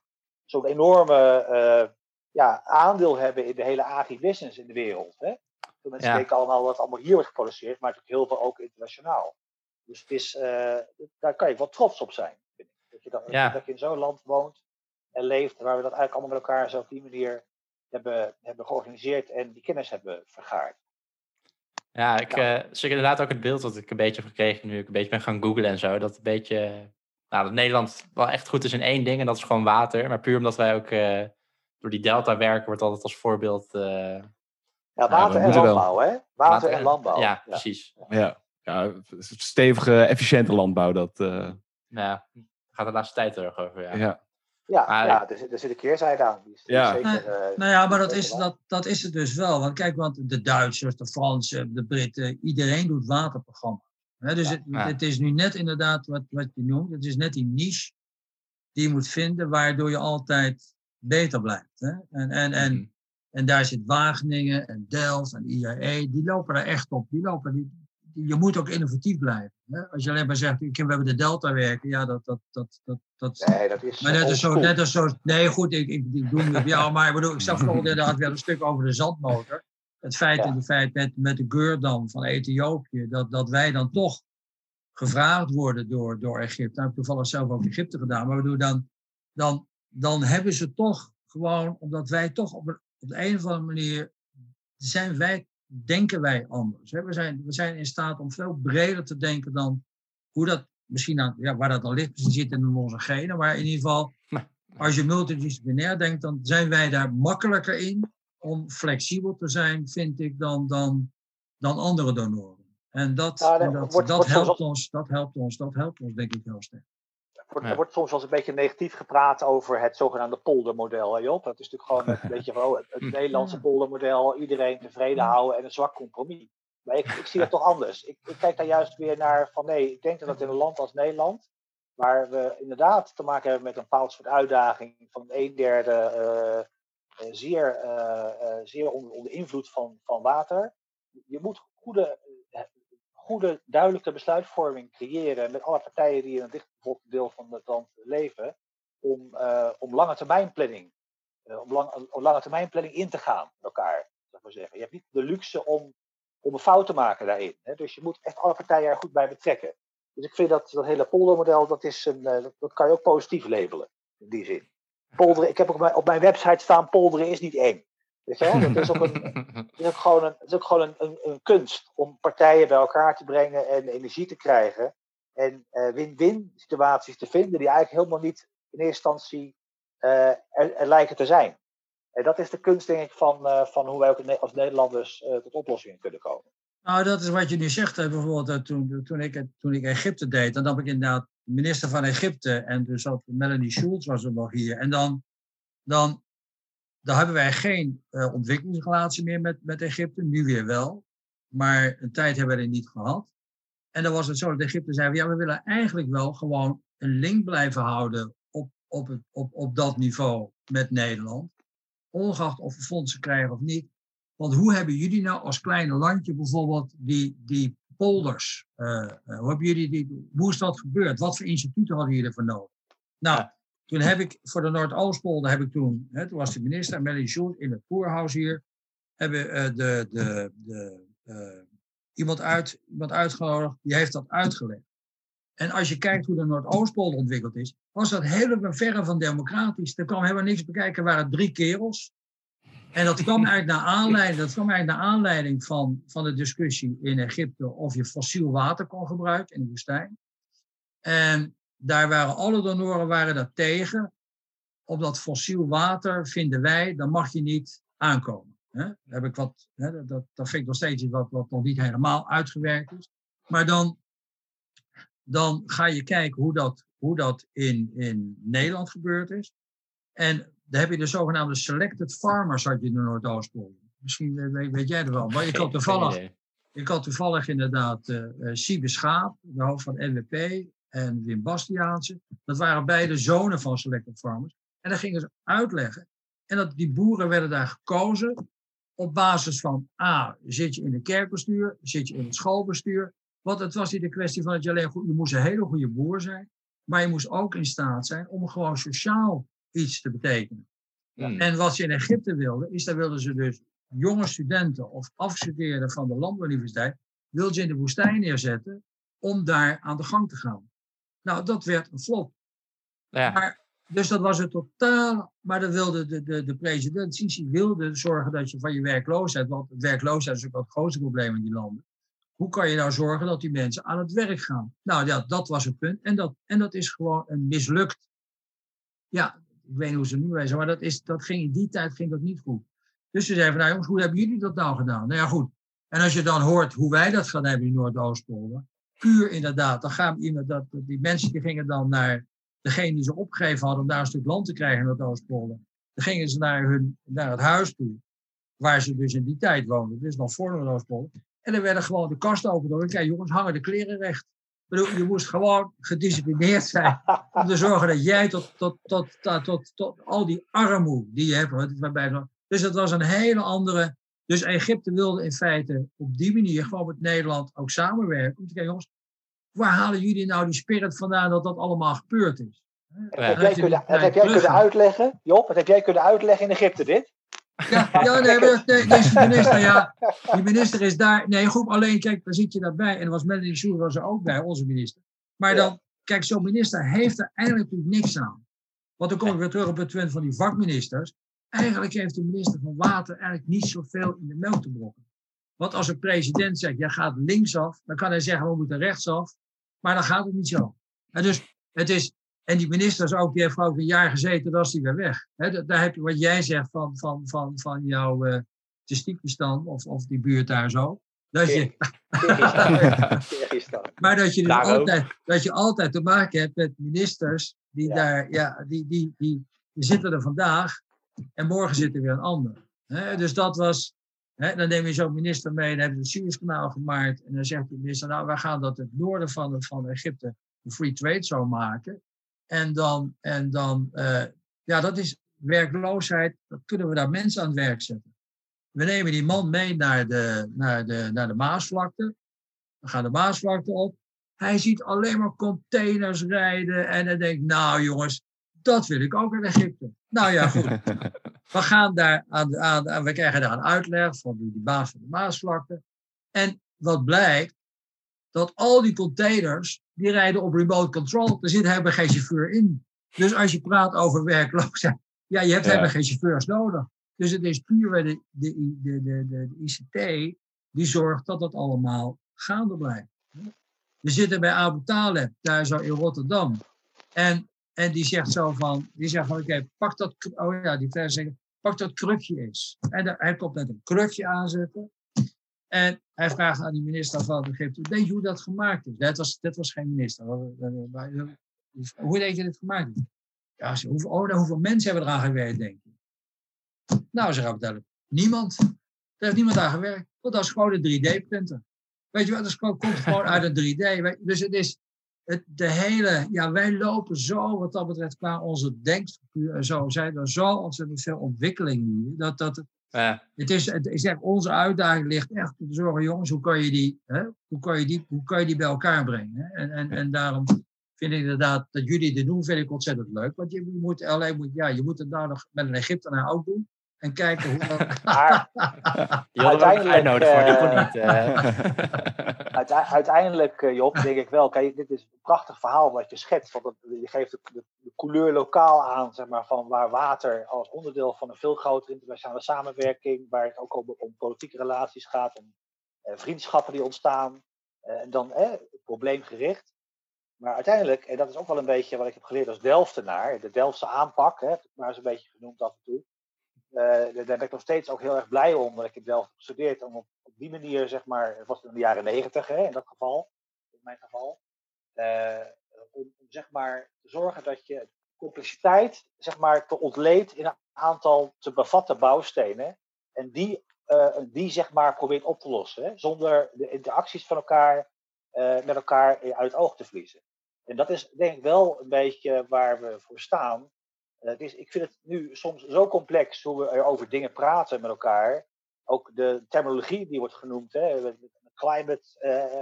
zo'n enorme eh, ja, aandeel hebben in de hele agribusiness in de wereld. Hè? Veel mensen
Ja.
denken allemaal dat het allemaal hier wordt geproduceerd, maar natuurlijk heel veel ook internationaal. Dus het is, daar kan je wel trots op zijn. Vind ik. Dat, je dat,
Ja.
dat je in zo'n land woont leeft waar we dat eigenlijk allemaal met elkaar zo op die manier hebben, hebben georganiseerd en die kennis hebben vergaard.
Ja, ik
Ja.
eh zie inderdaad ook het beeld dat ik een beetje heb gekregen nu ik een beetje ben gaan googlen en zo. Dat een beetje, nou, dat Nederland wel echt goed is in één ding en dat is gewoon water. Maar puur omdat wij ook eh, door die delta werken, wordt altijd als voorbeeld... eh,
Ja,
we
water en landbouw, hè? Water, en landbouw.
Ja, precies.
Ja, ja stevige, efficiënte landbouw. Dat, eh,
Nou, ja, daar gaat de laatste tijd erg over, ja.
ja.
Ja,
Maar-
ja er, zit, er zit een keerzijde aan. Die is,
Ja.
zeker, eh,
Nou ja, maar dat is, dat, dat is het dus wel. Want kijk, want de Duitsers, de Fransen, de Britten, iedereen doet waterprogramma's. Hè, dus
Ja.
het,
Ja.
het is nu net inderdaad wat, wat je noemt. Het is net die niche die je moet vinden, waardoor je altijd beter blijft. Hè? En, en, en,
Mhm.
en daar zit Wageningen en Delft en IAE, die lopen er echt op. Die lopen, die- je moet ook innovatief blijven. Hè? Als je alleen maar zegt, we hebben de Delta werken, ja, dat, dat, dat, dat, dat,
Nee, dat is.
maar net als zo, net als zo, nee goed, ik, ik, ik doe het jou, maar ik bedoel, ik zag vooral inderdaad weer een stuk over de zandmotor. Het feit
Ja.
de feit met, met de Geurdam van Ethiopië, dat, dat wij dan toch gevraagd worden door, door Egypte. Nou, ik heb toevallig zelf ook Egypte gedaan, maar we doen dan, dan, dan hebben ze toch gewoon, omdat wij toch op, een, op de een of andere manier zijn wij, denken wij anders. Hè? We, zijn, we zijn in staat om veel breder te denken dan hoe dat misschien aan, ja, waar dat dan ligt, misschien zit het in onze genen, maar in ieder geval, als je multidisciplinair denkt, dan zijn wij daar makkelijker in om flexibel te zijn, vind ik, dan, dan, dan andere donoren. En dat,
Ja, dat
dat,
wordt-
dat
wordt soms
helpt ons, dat helpt ons, dat helpt ons denk ik heel sterk.
Er wordt, er soms wel eens een beetje negatief gepraat over het zogenaamde poldermodel, hè, Job? Dat is natuurlijk gewoon een beetje van oh, het. Nederlandse poldermodel, iedereen tevreden houden en een zwak compromis. Maar ik, ik zie dat toch anders. Ik, ik kijk daar juist weer naar van nee, ik denk dat het in een land als Nederland, waar we inderdaad te maken hebben met een bepaald soort uitdaging van een derde eh, eh, zeer, eh, zeer onder, onder invloed van, van water. Je moet goede, goede, duidelijke besluitvorming creëren met alle partijen die in het dichtbevolkte deel van het land leven, om, eh, om lange termijn planning, eh, om, lang, om lange termijn planning in te gaan met elkaar. Ik maar zeggen. Je hebt niet de luxe om, om een fout te maken daarin. Hè? Dus je moet echt alle partijen er goed bij betrekken. Dus ik vind dat dat hele poldermodel, dat, is een, eh, dat, kan je ook positief labelen, in die zin. Polderen, ik heb op mijn, op mijn website staan, polderen is niet eng. Weet je wel? Dat is ook, een, het is ook gewoon, een, het is ook gewoon een, een, een kunst om partijen bij elkaar te brengen en energie te krijgen. En eh, win-win situaties te vinden die eigenlijk helemaal niet in eerste instantie eh, er, er lijken te zijn. En dat is de kunst, denk ik, van, eh, van hoe wij ook als Nederlanders eh, tot oplossingen kunnen komen.
Nou, dat is wat je nu zegt. hè. Bijvoorbeeld toen, toen, ik, het- toen ik Egypte deed, dan had ik inderdaad de minister van Egypte en dus zat Melanie Schulz was er nog hier. En dan, dan, dan hebben wij geen eh, ontwikkelingsrelatie meer met, met Egypte, nu weer wel. Maar een tijd hebben we het niet gehad. En dan was het zo dat Egypte zei, ja, we willen eigenlijk wel gewoon een link blijven houden op, op, het, op, op dat niveau met Nederland. Ongeacht of we fondsen krijgen of niet. Want hoe hebben jullie nou als kleine landje bijvoorbeeld die, die polders? eh, eh, hoe, hebben jullie die, hoe is dat gebeurd? Wat voor instituten hadden jullie ervoor nodig? Nou, toen heb ik voor de Noordoostpolder, heb ik toen, hè, toen was de minister Melanie Schulz in het Poerhuis hier, hebben eh, de, de, de, eh, iemand, uit, iemand uitgenodigd, die heeft dat uitgelegd. En als je kijkt hoe de Noordoostpool ontwikkeld is, was dat helemaal verre van democratisch. Er kwam helemaal niks bekijken, waren drie kerels. En dat kwam eigenlijk naar aanleiding, dat kwam eigenlijk aanleiding van, van de discussie in Egypte of je fossiel water kon gebruiken in de woestijn. En daar waren alle donoren waren daar tegen. Op dat fossiel water vinden wij, dan mag je niet aankomen. Hè? Daar heb ik wat, hè, dat, dat vind ik nog steeds iets wat, wat nog niet helemaal uitgewerkt is. Maar dan, dan ga je kijken hoe dat, hoe dat in, in Nederland gebeurd is. En dan heb je de zogenaamde selected farmers had je in de Noordoostpool. Misschien weet, weet, jij er wel. Maar ik had toevallig, ik had toevallig inderdaad uh, Siebe Schaap, de hoofd van NWP, en Wim Bastiaanse. Dat waren beide zonen van selected farmers. En dan gingen ze uitleggen. En dat die boeren werden daar gekozen op basis van A, zit je in het kerkbestuur, zit je in het schoolbestuur. Want het was niet de kwestie van dat je alleen goed, je moest een hele goede boer zijn, maar je moest ook in staat zijn om gewoon sociaal iets te betekenen. Hmm. En wat ze in Egypte wilden, is dat wilden ze dus jonge studenten of afgestudeerden van de landbouwuniversiteit, wilden ze in de woestijn neerzetten om daar aan de gang te gaan. Nou, dat werd een flop. Ja. Maar, dus dat was het totaal. Maar dat wilde de, de, de president Sisi wilde zorgen dat je van je werkloosheid, want werkloosheid is ook wel het grootste probleem in die landen. Hoe kan je nou zorgen dat die mensen aan het werk gaan? Nou ja, dat was het punt. En dat, en dat is gewoon een mislukt. Ja, ik weet niet hoe ze nu wezen, maar dat, is, dat ging in die tijd ging dat niet goed. Dus ze zeiden van, nou jongens, hoe hebben jullie dat nou gedaan? Nou ja, goed. En als je dan hoort hoe wij dat gaan hebben in Noordoostpolen, puur inderdaad, dan gaan dat, die mensen die gingen dan naar degene die ze opgegeven hadden om daar een stuk land te krijgen in Noordoostpolen. Dan gingen ze naar, hun, naar het huis toe, waar ze dus in die tijd woonden, dus nog voor Noordoostpolen. En dan werden gewoon de kasten open. Kijk jongens, hangen de kleren recht je moest gewoon gedisciplineerd zijn om te zorgen dat jij tot, tot, tot, tot, tot, tot al die armoede die je hebt. Waarbij, dus dat was een hele andere. Dus Egypte wilde in feite op die manier gewoon met Nederland ook samenwerken. Om te kijken, jongens, waar halen jullie nou die spirit vandaan dat dat allemaal gebeurd is?
Ja. Heb jij kunnen, heb jij kunnen uitleggen, Job, wat heb jij kunnen uitleggen in Egypte dit?
Ja, ja nee, nee, deze minister, ja. Die minister is daar. Nee, goed, alleen kijk, daar zit je daarbij. En er was Melanie Sjoer was er ook bij, onze minister. Maar dan, kijk, zo'n minister heeft er eigenlijk natuurlijk niks aan. Want dan kom ik weer terug op het punt van die vakministers. Eigenlijk heeft de minister van Water eigenlijk niet zoveel in de melk te brokken. Want als een president zegt, jij gaat linksaf, dan kan hij zeggen, we moeten rechtsaf. Maar dan gaat het niet zo. En dus het is, en die ministers ook, die heeft ook een jaar gezeten, dan is die weer weg. He, daar heb je wat jij zegt van, van, van, van jouw uh, testiekbestand of, of die buurt daar zo. Dat je, maar dat je, dus altijd, dat je altijd te maken hebt met ministers die daar, ja, die, die, die, die zitten er vandaag en morgen zit er weer een ander. dus dat was, dan neem je zo'n minister mee, dan hebben ze het Suezkanaal gemaakt en dan zegt de minister, nou wij gaan dat het noorden van, van Egypte een free trade zo maken. En dan, en dan uh, ja, dat is werkloosheid. Dat kunnen we daar mensen aan het werk zetten. We nemen die man mee naar de, naar de, naar de Maasvlakte. We gaan de Maasvlakte op. Hij ziet alleen maar containers rijden. En hij denkt, nou jongens, dat wil ik ook in Egypte. Nou ja, goed. We gaan daar aan, aan, we krijgen daar een uitleg van die, die baas van de Maasvlakte. En wat blijkt, dat al die containers, die rijden op remote control. Er zit helemaal geen chauffeur in. Dus als je praat over werkloosheid, ja, je hebt helemaal geen chauffeurs nodig. Dus het is puur de, de, de, de, de ICT die zorgt dat dat allemaal gaande blijft. We zitten bij Abu Taleb, daar zo in Rotterdam. En, en die zegt zo van, die zegt van, oké, pak dat, oh ja, die vers zeggen, pak dat krukje eens. En hij komt met een krukje aanzetten. En hij vraagt aan die minister van denk je hoe dat gemaakt is? Dat was, dat was geen minister. Hoe denk je dat gemaakt is? Ja, hoeveel, oh, hoeveel mensen hebben eraan gewerkt, denk je? Nou, ze gaan vertellen, niemand. Er heeft niemand aan gewerkt. Want dat is gewoon een 3D-printer. Weet je wat, dat komt gewoon uit een 3D. Dus het is het, de hele, ja, wij lopen zo wat dat betreft qua onze denkstructuur en zo, zijn er zo ontzettend veel ontwikkelingen. Dat, dat, ja. Het is, het is echt, onze uitdaging ligt echt te zorgen, jongens, hoe kan je die, hè, hoe kan je die, hoe kan je die bij elkaar brengen? Hè? En, en, en daarom vind ik inderdaad dat jullie dit doen, vind ik ontzettend leuk. Want je, je moet alleen moet, ja, je moet het nou nog met een Egyptenaar ook doen. En kijken hoe.
Maar
Je had er ook nog
Uiteindelijk,
voor, die kon
eh,
niet. eh.
Uite- uiteindelijk, eh, Job, denk ik wel. Kijk, dit is een prachtig verhaal wat je schetst. Want je geeft de, de, de couleur lokaal aan, zeg maar, van waar water als onderdeel van een veel grotere internationale samenwerking, waar het ook om, om politieke relaties gaat, om eh, vriendschappen die ontstaan, eh, en dan eh, probleemgericht. Maar uiteindelijk, en dat is ook wel een beetje wat ik heb geleerd als Delftenaar, de Delftse aanpak, hè, heb ik maar eens een beetje genoemd af en toe. Eh, daar ben ik nog steeds ook heel erg blij om, dat ik heb gestudeerd, om op, die manier, zeg maar, het was in de jaren negentig in dat geval, in mijn geval, eh, om, om zeg maar te zorgen dat je complexiteit zeg maar te ontleed in een aantal te bevatten bouwstenen en die, eh, die zeg maar probeert op te lossen, hè, zonder de interacties van elkaar met elkaar uit het oog te verliezen. En dat is denk ik wel een beetje waar we voor staan. Het is, ik vind het nu soms zo complex hoe we er over dingen praten met elkaar. Ook de terminologie die wordt genoemd, hè, climate, eh,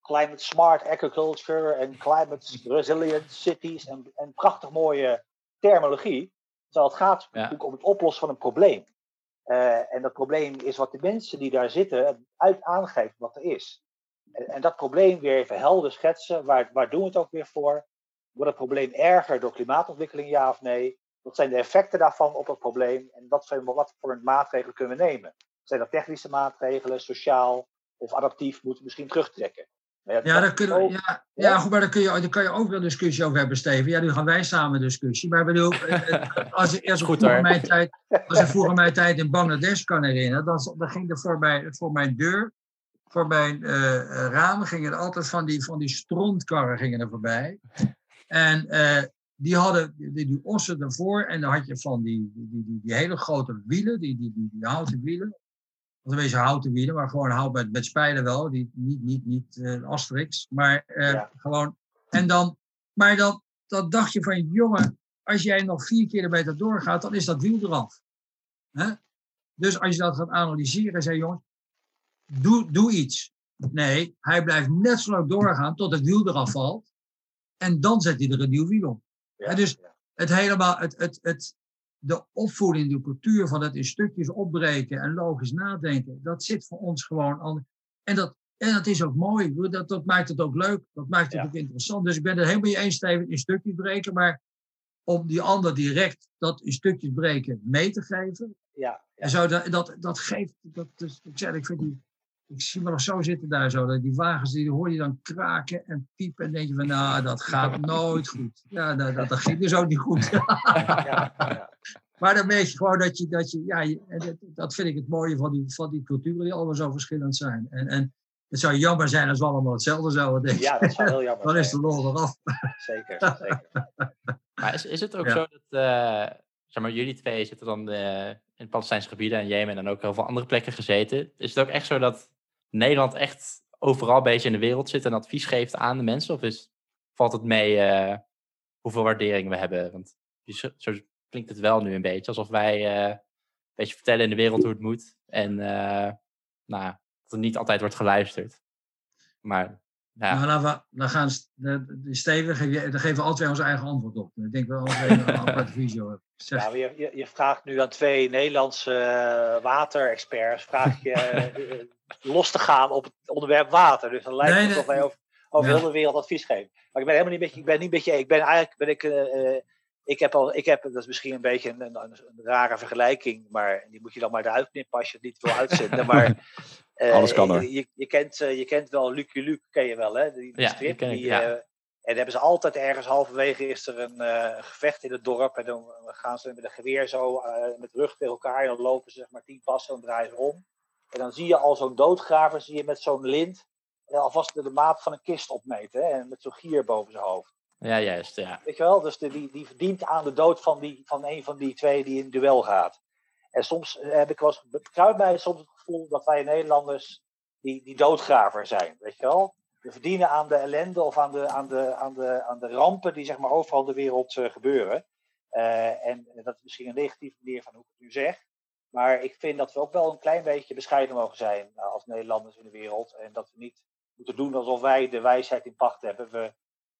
climate smart agriculture en climate resilient cities en, en prachtig mooie terminologie. Terwijl het gaat
Ja.
om het oplossen van een probleem. Eh, en dat probleem is wat de mensen die daar zitten uit aangeven wat er is. En, en dat probleem weer even helder schetsen. Waar, waar doen we het ook weer voor? Wordt het probleem erger door klimaatontwikkeling, ja of nee? Wat zijn de effecten daarvan op het probleem? En wat, zijn, wat voor maatregelen kunnen we nemen? Zijn dat technische maatregelen, sociaal of adaptief, moeten we misschien terugtrekken?
Ja,
dat
daar kunnen we,
ook-
ja, ja, goed, maar daar kun, je, daar kan je ook wel discussie over hebben, Steven. Ja, nu gaan wij samen discussie. Maar ik bedoel, eh, eh, als ik eerst
Goed,
vroeger mijn tijd, als ik vroeger mijn tijd in Bangladesh kan herinneren, dan, dan ging er voor, mijn voor mijn deur, voor mijn eh, ramen, gingen er altijd van die, van die strontkarren gingen er voorbij. En eh, die hadden die, die ossen ervoor en dan had je van die, die, die, die, hele grote wielen, die, die, die, die houten wielen. Of een beetje houten wielen, maar gewoon hout met, met spijlen wel. Die, niet niet, niet eh, Asterix, maar eh,
Ja.
gewoon. En dan, maar dan, dan dacht je van, jongen, als jij nog vier kilometer doorgaat, dan is dat wiel eraf. Hè? Dus als je dat gaat analyseren, zei jongens, doe, doe iets. Nee, hij blijft net zo lang doorgaan tot het wiel eraf valt. En dan zet hij er een nieuw wiel op.
Ja,
dus-. Het helemaal, het, het, het, de opvoeding, de cultuur van het in stukjes opbreken en logisch nadenken, dat zit voor ons gewoon aan. En dat, en dat is ook mooi. Dat, dat maakt het ook leuk. Dat maakt het
Ja.
ook interessant. Dus ik ben het helemaal niet eens, Steven, in stukjes breken. Maar om die ander direct dat in stukjes breken mee te geven.
Ja,
En zo, dat, dat, dat geeft. Dat, dus, ik zeg, ik vind die. Ik zie me nog zo zitten daar zo. Dat die wagens, die hoor je dan kraken en piepen. En denk je van, nou, dat gaat nooit goed. Ja, dat, dat, dat ging dus ook niet goed.
ja, ja.
Maar dan weet je gewoon dat je, dat je ja, dat, dat vind ik het mooie van die, van die culturen die allemaal zo verschillend zijn. En, en het zou jammer zijn als we allemaal hetzelfde zouden denken.
ja, dat zou heel jammer
Dan is de lol eraf.
Zeker, zeker.
Maar is, is het ook
Ja.
zo dat, eh, zeg maar, jullie twee zitten dan eh, in Palestijnse gebieden en Jemen en ook heel veel andere plekken gezeten. Is het ook echt zo dat Nederland echt overal een beetje in de wereld zit en advies geeft aan de mensen? Of is, valt het mee eh, hoeveel waardering we hebben? Want zo, zo klinkt het wel nu een beetje, alsof wij eh, een beetje vertellen in de wereld hoe het moet. En eh, nou, dat er niet altijd wordt geluisterd. Maar ja,
Nou, laten we, dan gaan st- de, de Steven, geef je, dan geven we twee ons eigen antwoord op. Ik denk wel dat we een aparte visie hebben. Zeg,
Ja, je, je, vraagt nu aan twee Nederlandse waterexperts, vraag je los te gaan op het onderwerp water. Dus dan lijkt het
Nee,
alsof
nee.
wij over, over
Ja.
heel de wereld advies geven. Maar ik ben helemaal niet met je, ik ben niet met je, ik ben eigenlijk, ben ik, eh, eh, ik heb al, ik heb, dat is misschien een beetje een, een, een rare vergelijking, maar die moet je dan maar eruit knippen als je het niet wil uitzenden. Maar eh,
Alles kan er.
Je, je, kent, je kent wel Lucky Luke, ken je wel, hè? Die, die
Ja, die
strip.
ken ik,
die,
ja.
eh, en hebben ze altijd ergens halverwege is er een eh, gevecht in het dorp. En dan gaan ze met een geweer zo eh, met de rug tegen elkaar. En dan lopen ze zeg maar tien passen en dan draaien ze om. En dan zie je al zo'n doodgraver, zie je met zo'n lint eh, alvast de, de maat van een kist opmeten. Hè? En met zo'n gier boven zijn hoofd.
ja juist. Ja.
Weet je wel? Dus de, die, die verdient aan de dood van, die, van een van die twee die in het duel gaat. En soms eh, heb ik wel eens, mij soms het gevoel dat wij Nederlanders die, die doodgraver zijn. Weet je wel? We verdienen aan de ellende of aan de, aan de, aan de, aan de rampen die zeg maar overal in de wereld eh, gebeuren. En dat is misschien een negatieve manier van hoe ik het nu zeg. Maar ik vind dat we ook wel een klein beetje bescheiden mogen zijn eh, als Nederlanders in de wereld. En dat we niet moeten doen alsof wij de wijsheid in pacht hebben. We,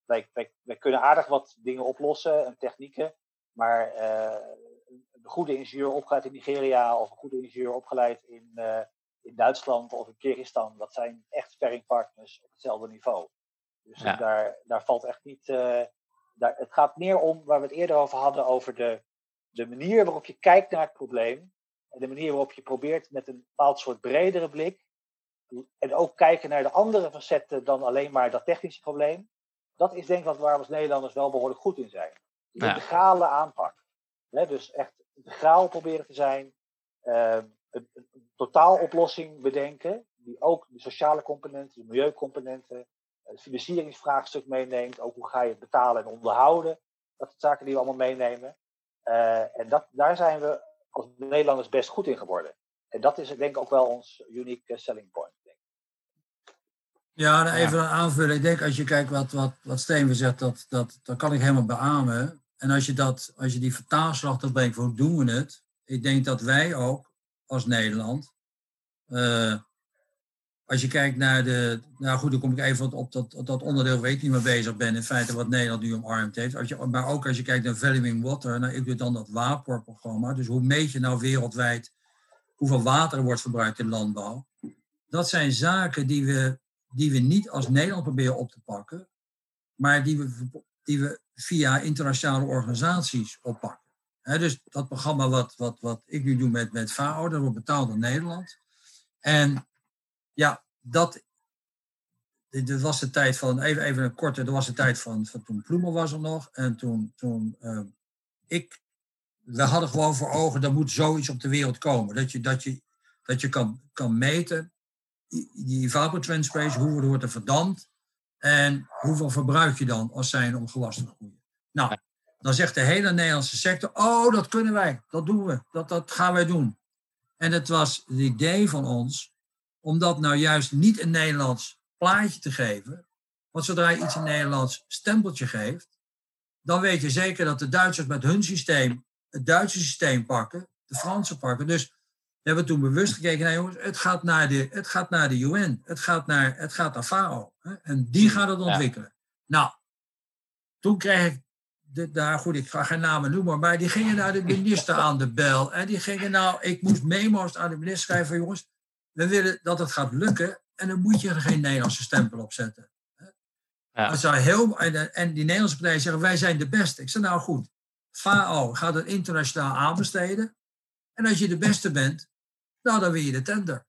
wij, wij, wij kunnen aardig wat dingen oplossen en technieken. Maar eh, een goede ingenieur opgeleid in Nigeria of een goede ingenieur opgeleid in, uh, in Duitsland of in Kyrgyzstan, dat zijn echt sparringpartners op hetzelfde niveau. Dus daar, daar valt echt niet. Uh, daar, het gaat meer om waar we het eerder over hadden, over de, de manier waarop je kijkt naar het probleem. En de manier waarop je probeert met een bepaald soort bredere blik. En ook kijken naar de andere facetten dan alleen maar dat technische probleem. Dat is denk ik wat waar we als Nederlanders wel behoorlijk goed in zijn. De integrale aanpak. dus echt integraal proberen te zijn. Uh, een, een, totaaloplossing bedenken. Die ook de sociale componenten, de milieucomponenten, het financieringsvraagstuk meeneemt. Ook hoe ga je het betalen en onderhouden. Dat zijn zaken die we allemaal meenemen. Uh, en dat, daar zijn we als Nederlanders best goed in geworden. En dat is denk ik ook wel ons unique selling point. Denk ik.
Ja, nou, even een aanvulling. Ik denk als je kijkt wat, wat, wat Steen zegt, dat, dat, dat kan ik helemaal beamen. En als je, dat, als je die vertaalslag dan brengt, hoe doen we het? Ik denk dat wij ook als Nederland uh, als je kijkt naar de. Nou goed, dan kom ik even op dat, dat onderdeel waar ik niet mee bezig ben. In feite wat Nederland nu omarmd heeft. Als je, maar ook als je kijkt naar Valuing Water. Nou, ik doe dan dat WAPOR-programma. Dus hoe meet je nou wereldwijd hoeveel water er wordt verbruikt in landbouw? Dat zijn zaken die we, die we niet als Nederland proberen op te pakken. Maar die we, die we via internationale organisaties oppakken. dus dat programma wat, wat, wat ik nu doe met, met FAO, dat wordt betaald door Nederland. En ja, dat. Dit was de tijd van, even, even een korte, dat was de tijd van, van toen Ploemen was er nog. En toen, toen uh, ik, we hadden gewoon voor ogen, er moet zoiets op de wereld komen. Dat je, dat je, dat je kan, kan meten, die evapotranspiration, hoeveel wordt er verdampt. En hoeveel verbruik je dan als zijn om gewassen te groeien. Nou, dan zegt de hele Nederlandse sector, oh, dat kunnen wij, dat doen we, dat, dat gaan wij doen. En het was het idee van ons, om dat nou juist niet een Nederlands plaatje te geven. Want zodra je iets een Nederlands stempeltje geeft, dan weet je zeker dat de Duitsers met hun systeem het Duitse systeem pakken, de Franse pakken. Dus we hebben toen bewust gekeken, nou jongens, het gaat naar de, het gaat naar de UN, het gaat naar, het gaat naar FAO. Hè, en die gaat het ontwikkelen. Nou, toen kreeg ik, de, daar, goed, ik ga geen namen noemen, maar die gingen naar de minister aan de bel. En die gingen nou, ik moest memo's aan de minister schrijven, jongens, we willen dat het gaat lukken en dan moet je er geen Nederlandse stempel op zetten. Ja. zou heel, en die Nederlandse partijen zeggen, wij zijn de beste. Ik zeg, nou goed, FAO gaat het internationaal aanbesteden. En als je de beste bent, nou, dan win je de tender.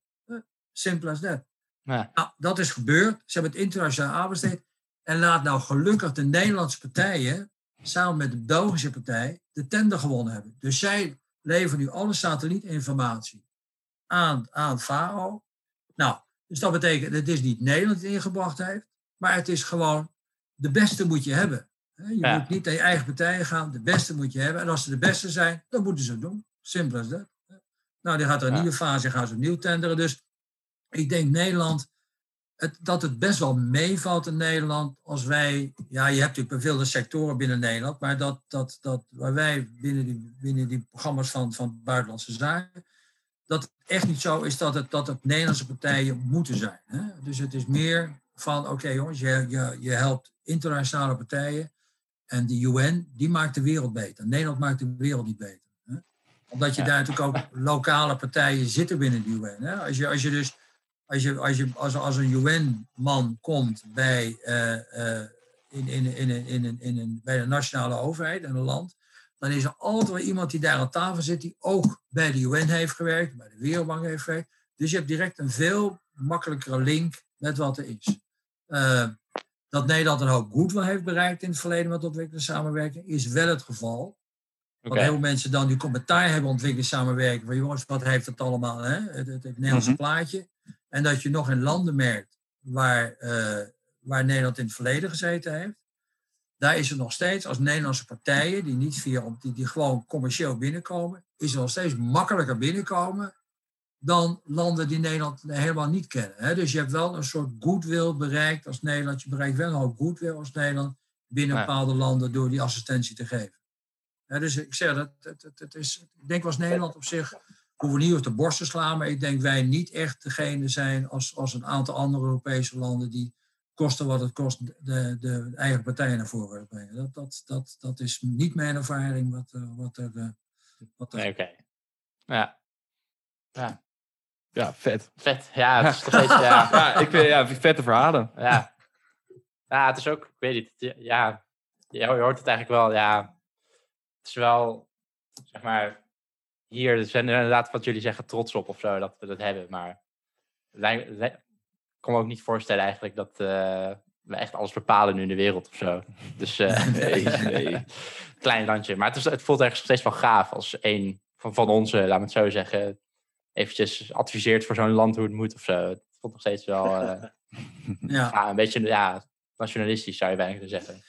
Simpel als dat. Ja. Nou, dat is gebeurd. Ze hebben het internationaal aanbesteed. En laat nou gelukkig de Nederlandse partijen, samen met de Belgische partij, de tender gewonnen hebben. Dus zij leveren nu alle satellietinformatie aan, aan FAO. Nou, dus dat betekent, het is niet Nederland die ingebracht heeft, maar het is gewoon, de beste moet je hebben. Je moet niet naar je eigen partijen gaan, de beste moet je hebben. En als ze de beste zijn, dan moeten ze het doen. Simpel als dat. Nou, die gaat er een nieuwe fase en gaan ze opnieuw tenderen. Dus ik denk Nederland, het, dat het best wel meevalt in Nederland als wij, ja, je hebt natuurlijk veel sectoren binnen Nederland, maar dat, dat, dat waar wij binnen die, binnen die programma's van, van buitenlandse zaken, dat het echt niet zo is dat het, dat het Nederlandse partijen moeten zijn. Hè? Dus het is meer van, oké jongens, je, je, je helpt internationale partijen en de UN, die maakt de wereld beter. Nederland maakt de wereld niet beter. Hè? Omdat je daar natuurlijk ook lokale partijen zitten binnen de UN. Hè? Als je, als je dus, als, je, als, je, als, als een UN-man komt bij, uh, uh, in, in, in, in, in, in, in, bij de nationale overheid in een land, dan is er altijd wel iemand die daar aan tafel zit, die ook bij de UN heeft gewerkt, bij de Wereldbank heeft gewerkt. Dus je hebt direct een veel makkelijkere link met wat er is. Uh, dat Nederland een hoop goodwill heeft bereikt in het verleden met ontwikkelde samenwerking, is wel het geval. Want heel veel mensen dan die commentaar hebben ontwikkeld samenwerking. Van jongens, wat heeft het allemaal, hè? Het, het, Nederlandse mhm. plaatje. En dat je nog in landen merkt waar, uh, waar Nederland in het verleden gezeten heeft daar is het nog steeds als Nederlandse partijen, die niet via, die, die gewoon commercieel binnenkomen, is het nog steeds makkelijker binnenkomen dan landen die Nederland helemaal niet kennen. Hè? Dus je hebt wel een soort goodwill bereikt als Nederland. Je bereikt wel een hoop goodwill als Nederland binnen bepaalde landen door die assistentie te geven. dus ik zeg dat, het, het, is, ik denk als Nederland op zich, hoeven we niet op de borst te slaan, maar ik denk wij niet echt degene zijn als, als een aantal andere Europese landen die kosten wat het kost de, de eigen partij naar voren brengen. Dat, dat, dat, dat is niet mijn ervaring wat, eh, wat er, eh, Wat
Nee, oké. Ja.
Ja, vet.
Vet. Ja, het is toch steeds... Ja.
Ja, ik vind ja, vette verhalen.
Ja. ja, het is ook, ik weet niet, ja, je hoort het eigenlijk wel, ja, het is wel, zeg maar, hier er zijn er inderdaad wat jullie zeggen trots op of zo, dat we dat hebben, maar kan me ook niet voorstellen eigenlijk dat eh, we echt alles bepalen nu in de wereld of zo. Dus, eh,
Nee, nee.
klein landje, maar het, is, het voelt ergens steeds wel gaaf als een van, van onze, laat me het zo zeggen, eventjes adviseert voor zo'n land hoe het moet of zo. Het voelt nog steeds wel... eh,
Ja,
ja, een beetje ja, nationalistisch zou je bijna kunnen zeggen.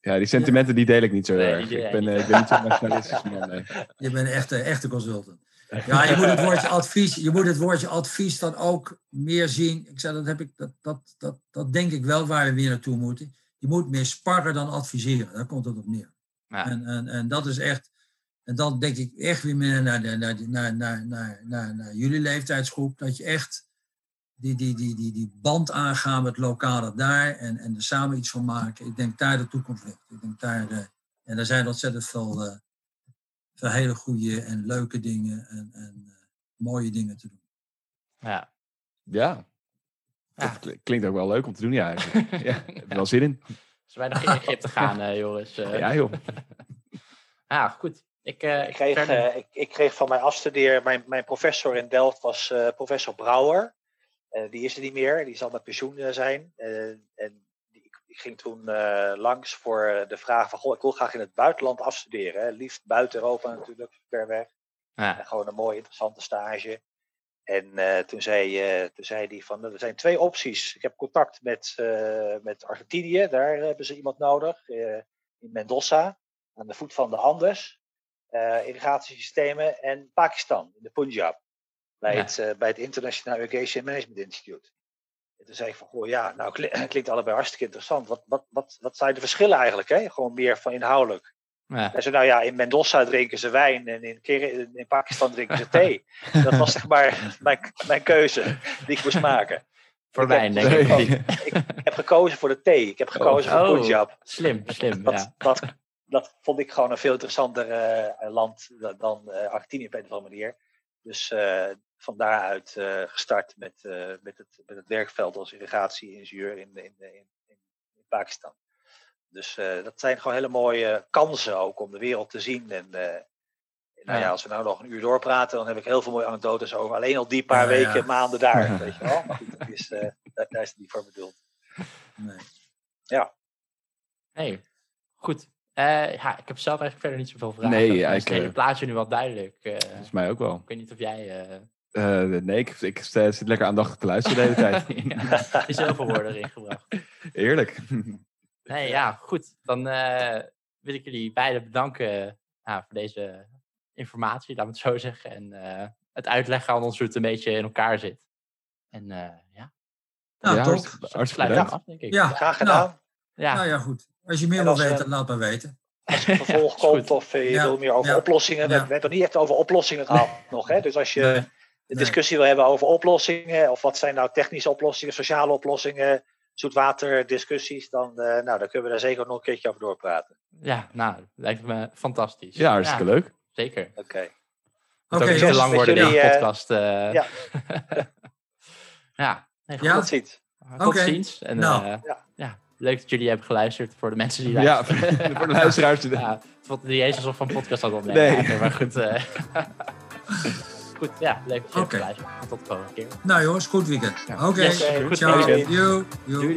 Ja, die sentimenten die deel ik niet zo
Nee,
erg.
die-
ik, ben, ik ben niet zo'n nationalistisch man. Nee.
je bent een echte, echte consultant. Ja, je moet het woordje advies, je moet het woordje advies dan ook meer zien. Ik zei, dat, heb ik, dat, dat, dat, dat denk ik wel waar we weer naartoe moeten. Je moet meer sparren dan adviseren. Daar komt het op neer.
Ja.
En, en, en dat is echt. En dan denk ik echt weer meer naar, de, naar, de- naar, naar, naar, naar, naar jullie leeftijdsgroep. Dat je echt die, die, die, die, die band aangaan met lokale daar. En, en er samen iets van maken. Ik denk daar de toekomst ligt. Ik denk daar. eh, en er zijn ontzettend veel, eh, veel hele goede en leuke dingen. En, en eh, mooie dingen te doen.
Ja.
Ja, klinkt ook wel leuk om te doen, ja. eigenlijk. Ja, ik heb er wel zin in.
Zullen wij nog in Egypte gaan, eh, Joris? Eh,
Ja, joh.
ja, goed. Ik, eh,
Ik kreeg, ik, ik kreeg van mijn afstudeer, mijn, mijn professor in Delft was eh, professor Brouwer. Eh, die is er niet meer, die zal met pensioen eh, zijn. Eh, en ik, ging toen eh, langs voor de vraag van, goh, ik wil graag in het buitenland afstuderen. Hè. Liefst buiten Europa natuurlijk, ver weg.
ja,
gewoon een mooie, interessante stage. En eh, toen, zei, eh, toen zei hij van, er zijn twee opties. Ik heb contact met, eh, met Argentinië, daar hebben ze iemand nodig. eh, in Mendoza, aan de voet van de Andes. eh irrigatiesystemen. En Pakistan, in de Punjab. Bij,
Ja.
het, eh, bij het International Irrigation Management Institute. En toen zei ik van, goh, ja, nou kli- klinkt allebei hartstikke interessant. Wat, wat, wat, wat zijn de verschillen eigenlijk? Hè? Gewoon meer van inhoudelijk.
ja.
Hij zei, nou ja, in Mendoza drinken ze wijn en in, in Pakistan drinken ze thee. Dat was zeg maar mijn, mijn keuze die ik moest maken.
Voor
Ik heb-
wijn, denk ik.
Ik heb gekozen voor de thee. Ik heb gekozen voor
Oh.
Punjab.
Slim, slim,
Dat,
ja.
dat, dat vond ik gewoon een veel interessanter eh, land dan- eh, Argentinië op een of andere manier. Dus eh, van daaruit eh, gestart met, eh, met, het, met het werkveld als irrigatie-ingenieur in, in, in, in, Pakistan. Dus eh, dat zijn gewoon hele mooie kansen ook om de wereld te zien. En nou ja,
Ja.
als we nou nog een uur doorpraten, dan heb ik heel veel mooie anekdotes over alleen al die paar
Ja, ja.
weken, maanden daar. Weet je wel? Maar goed, dat is, daar, daar is het niet voor bedoeld.
Nee.
Nee, goed. Eh, ja, ik heb zelf eigenlijk verder niet zoveel vragen.
Nee, eigenlijk,
Het hele plaatje nu wel duidelijk. Eh,
Dat is mij ook wel.
ik weet niet of jij... Eh,
nee, ik, ik zit lekker aandachtig te luisteren de hele tijd.
ja, er is heel veel woorden erin gebracht.
Heerlijk.
Nee, ja, goed. Dan eh, wil ik jullie beiden bedanken ja, voor deze informatie, laat me het zo zeggen. En eh, het uitleggen aan ons hoe het een beetje in elkaar zit. En eh, ja,
Nou,
Ja,
top.
hartstikke- bedankt.
af, denk ik.
Ja,
Graag
nou,
gedaan.
Ja,
Nou ja, goed. Als je meer wil
eh,
weten, laat maar weten.
Als er vervolg komt of eh, je
Ja,
wil meer over
ja,
oplossingen. We hebben het nog niet echt over oplossingen gehad nog. Hè? Dus als je Een discussie wil hebben over oplossingen. Of wat zijn nou technische oplossingen, sociale oplossingen. Zoetwaterdiscussies. Dan, eh, nou, dan kunnen we daar zeker nog een keertje over doorpraten.
ja, nou, lijkt me fantastisch.
Ja, hartstikke leuk.
Zeker.
Oké.
Het
Oké,
ook niet te
jongens.
lang worden
jullie,
deze
eh,
podcast. eh.
ja.
ja, nee, goed.
Ja?
Tot ziens.
Tot ziens. En,
Nou.
eh,
Ja.
ja, leuk dat jullie hebben geluisterd voor de mensen die
Ja,
luisteren.
voor de luisteraars.
Ja, het voelt niet eens alsof een podcast hadden opnemen.
Nee.
Maar goed. goed, ja, leuk dat je hebt
Oké.
geluisterd. En Tot de volgende keer.
Nou jongens, goed weekend. Oké,
Yes, goed
ciao.
Doei, doei.
joe, joe.